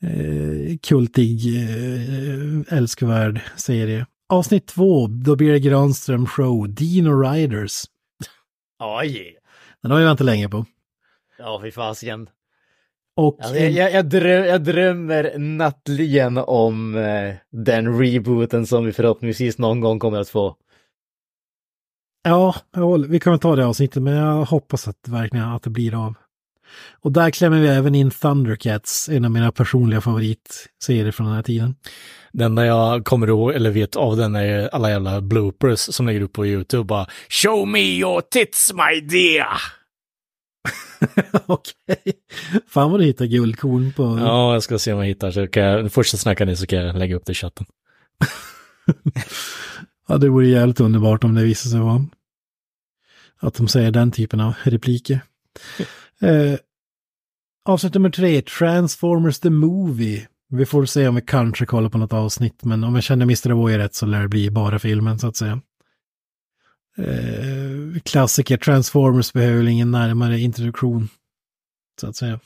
eh, kultig, eh, älskvärd serie. Avsnitt två, då blir det Granström Show, Dino Riders. Oj! Den har jag inte länge på. Ja, fy fasiken. Och Alltså, jag, jag, jag, dröm, jag drömmer nattligen om eh, den rebooten som vi förhoppningsvis någon gång kommer att få. Ja, håller- vi kan ta det avsnittet, men jag hoppas att verkligen att det blir av. Och där klämmer vi även in Thundercats, en av mina personliga favoritserier från den här tiden. Det enda jag kommer ihåg, eller vet av den, är alla jävla bloopers som lägger upp på YouTube. Bara Show me your tits my dear! Okej. Fan vad du hittar guldkorn på... Ja, jag ska se om jag hittar. Så kan jag, först snackar ni så kan jag lägga upp det i chatten. Ja, det vore jävligt underbart om det visar sig vara att de säger den typen av repliker. Eh, avsnitt nummer tre, Transformers the Movie. Vi får se om vi kanske kollar på något avsnitt, men om jag känner Mr. Avoy rätt så lär det bli bara filmen så att säga. Eh, klassiker, Transformers behöver väl ingen närmare introduktion, så att säga.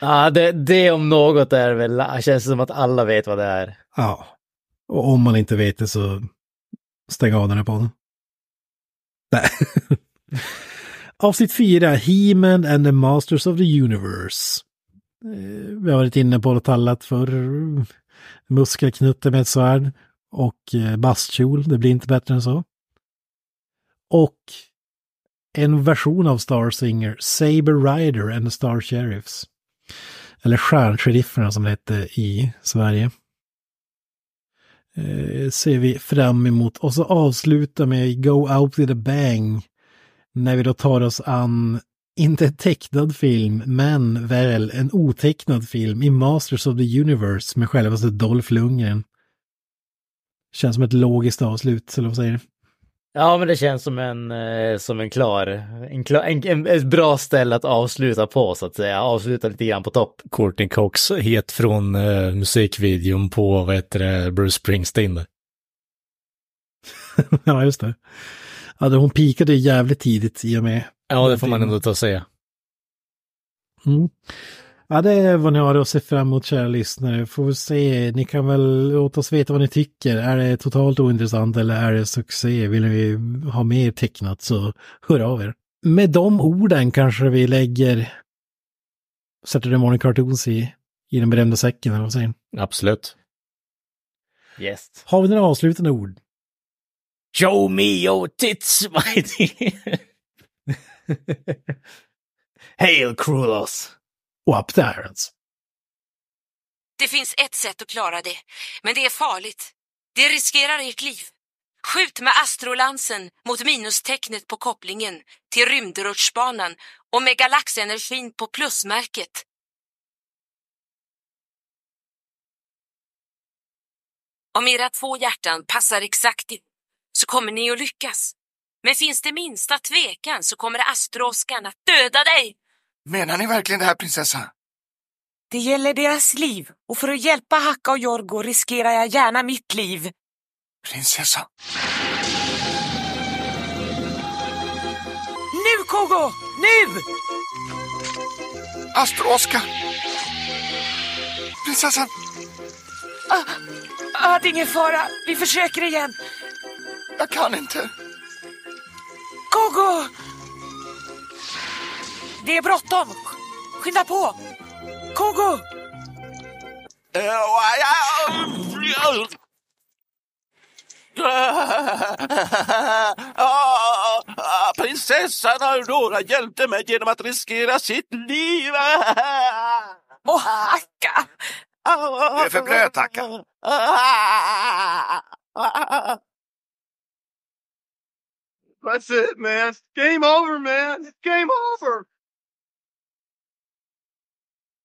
Ja, det, det om något är väl, känns som att alla vet vad det är. Ja, och om man inte vet det så stäng av den här podden. Nej. Avsnitt fyra, He-Man and the Masters of the Universe. Eh, vi har varit inne på det talat för muskelknutte med ett svärd och eh, bastkjol, det blir inte bättre än så. Och en version av Star Singer, Saber Rider and the Star Sheriffs. Eller Stjärnsherifferna som det hette i Sverige eh, ser vi fram emot. Och så avsluta med Go Out with a Bang. När vi då tar oss an, inte en tecknad film, men väl en otecknad film i Masters of the Universe med självaste Dolph Lundgren. Känns som ett logiskt avslut, eller vad säger du? Ja, men det känns som en, eh, som en klar, en, klar en, en, ett bra ställe att avsluta på så att säga. Avsluta lite grann på topp. Courtney Cox, het från eh, musikvideon på, vad heter det, Bruce Springsteen. ja, just det. Ja, då hon pikade jävligt tidigt i och med. Ja, det får man ändå ta och säga. Mm. Ja, det är vad ni har att se fram emot, kära lyssnare. Får vi se, ni kan väl låta oss veta vad ni tycker. Är det totalt ointressant eller är det succé? Vill ni ha mer tecknat så hör av er. Med de orden kanske vi lägger Saturday Morning Cartoons i, i den berömda säcken, eller vad säger ni? Absolut. Yes. Har vi några avslutande ord? Show me your tits my dear! Hail Krulos! Och up the irons. Det finns ett sätt att klara det, men det är farligt. Det riskerar ert liv. Skjut med astrolansen mot minustecknet på kopplingen till rymdrutschbanan och med galaxenergin på plusmärket. Om era två hjärtan passar exakt i så kommer ni att lyckas. Men finns det minsta tvekan så kommer astroåskan att döda dig. Menar ni verkligen det här prinsessa? Det gäller deras liv och för att hjälpa Hacka och Jorgo riskerar jag gärna mitt liv. Prinsessa? Nu Kogo! Nu! Astro-Oskar! Prinsessan! Ah, ah, det är ingen fara. Vi försöker igen. Jag kan inte. Kogo! Det är bråttom. Skynda på. Kogo! Ah, Prinsessan Aurora hjälpte mig genom att riskera sitt liv. Och Hacka! Du är för blöt, Hacka. That's it, man. Game over, man. Game over.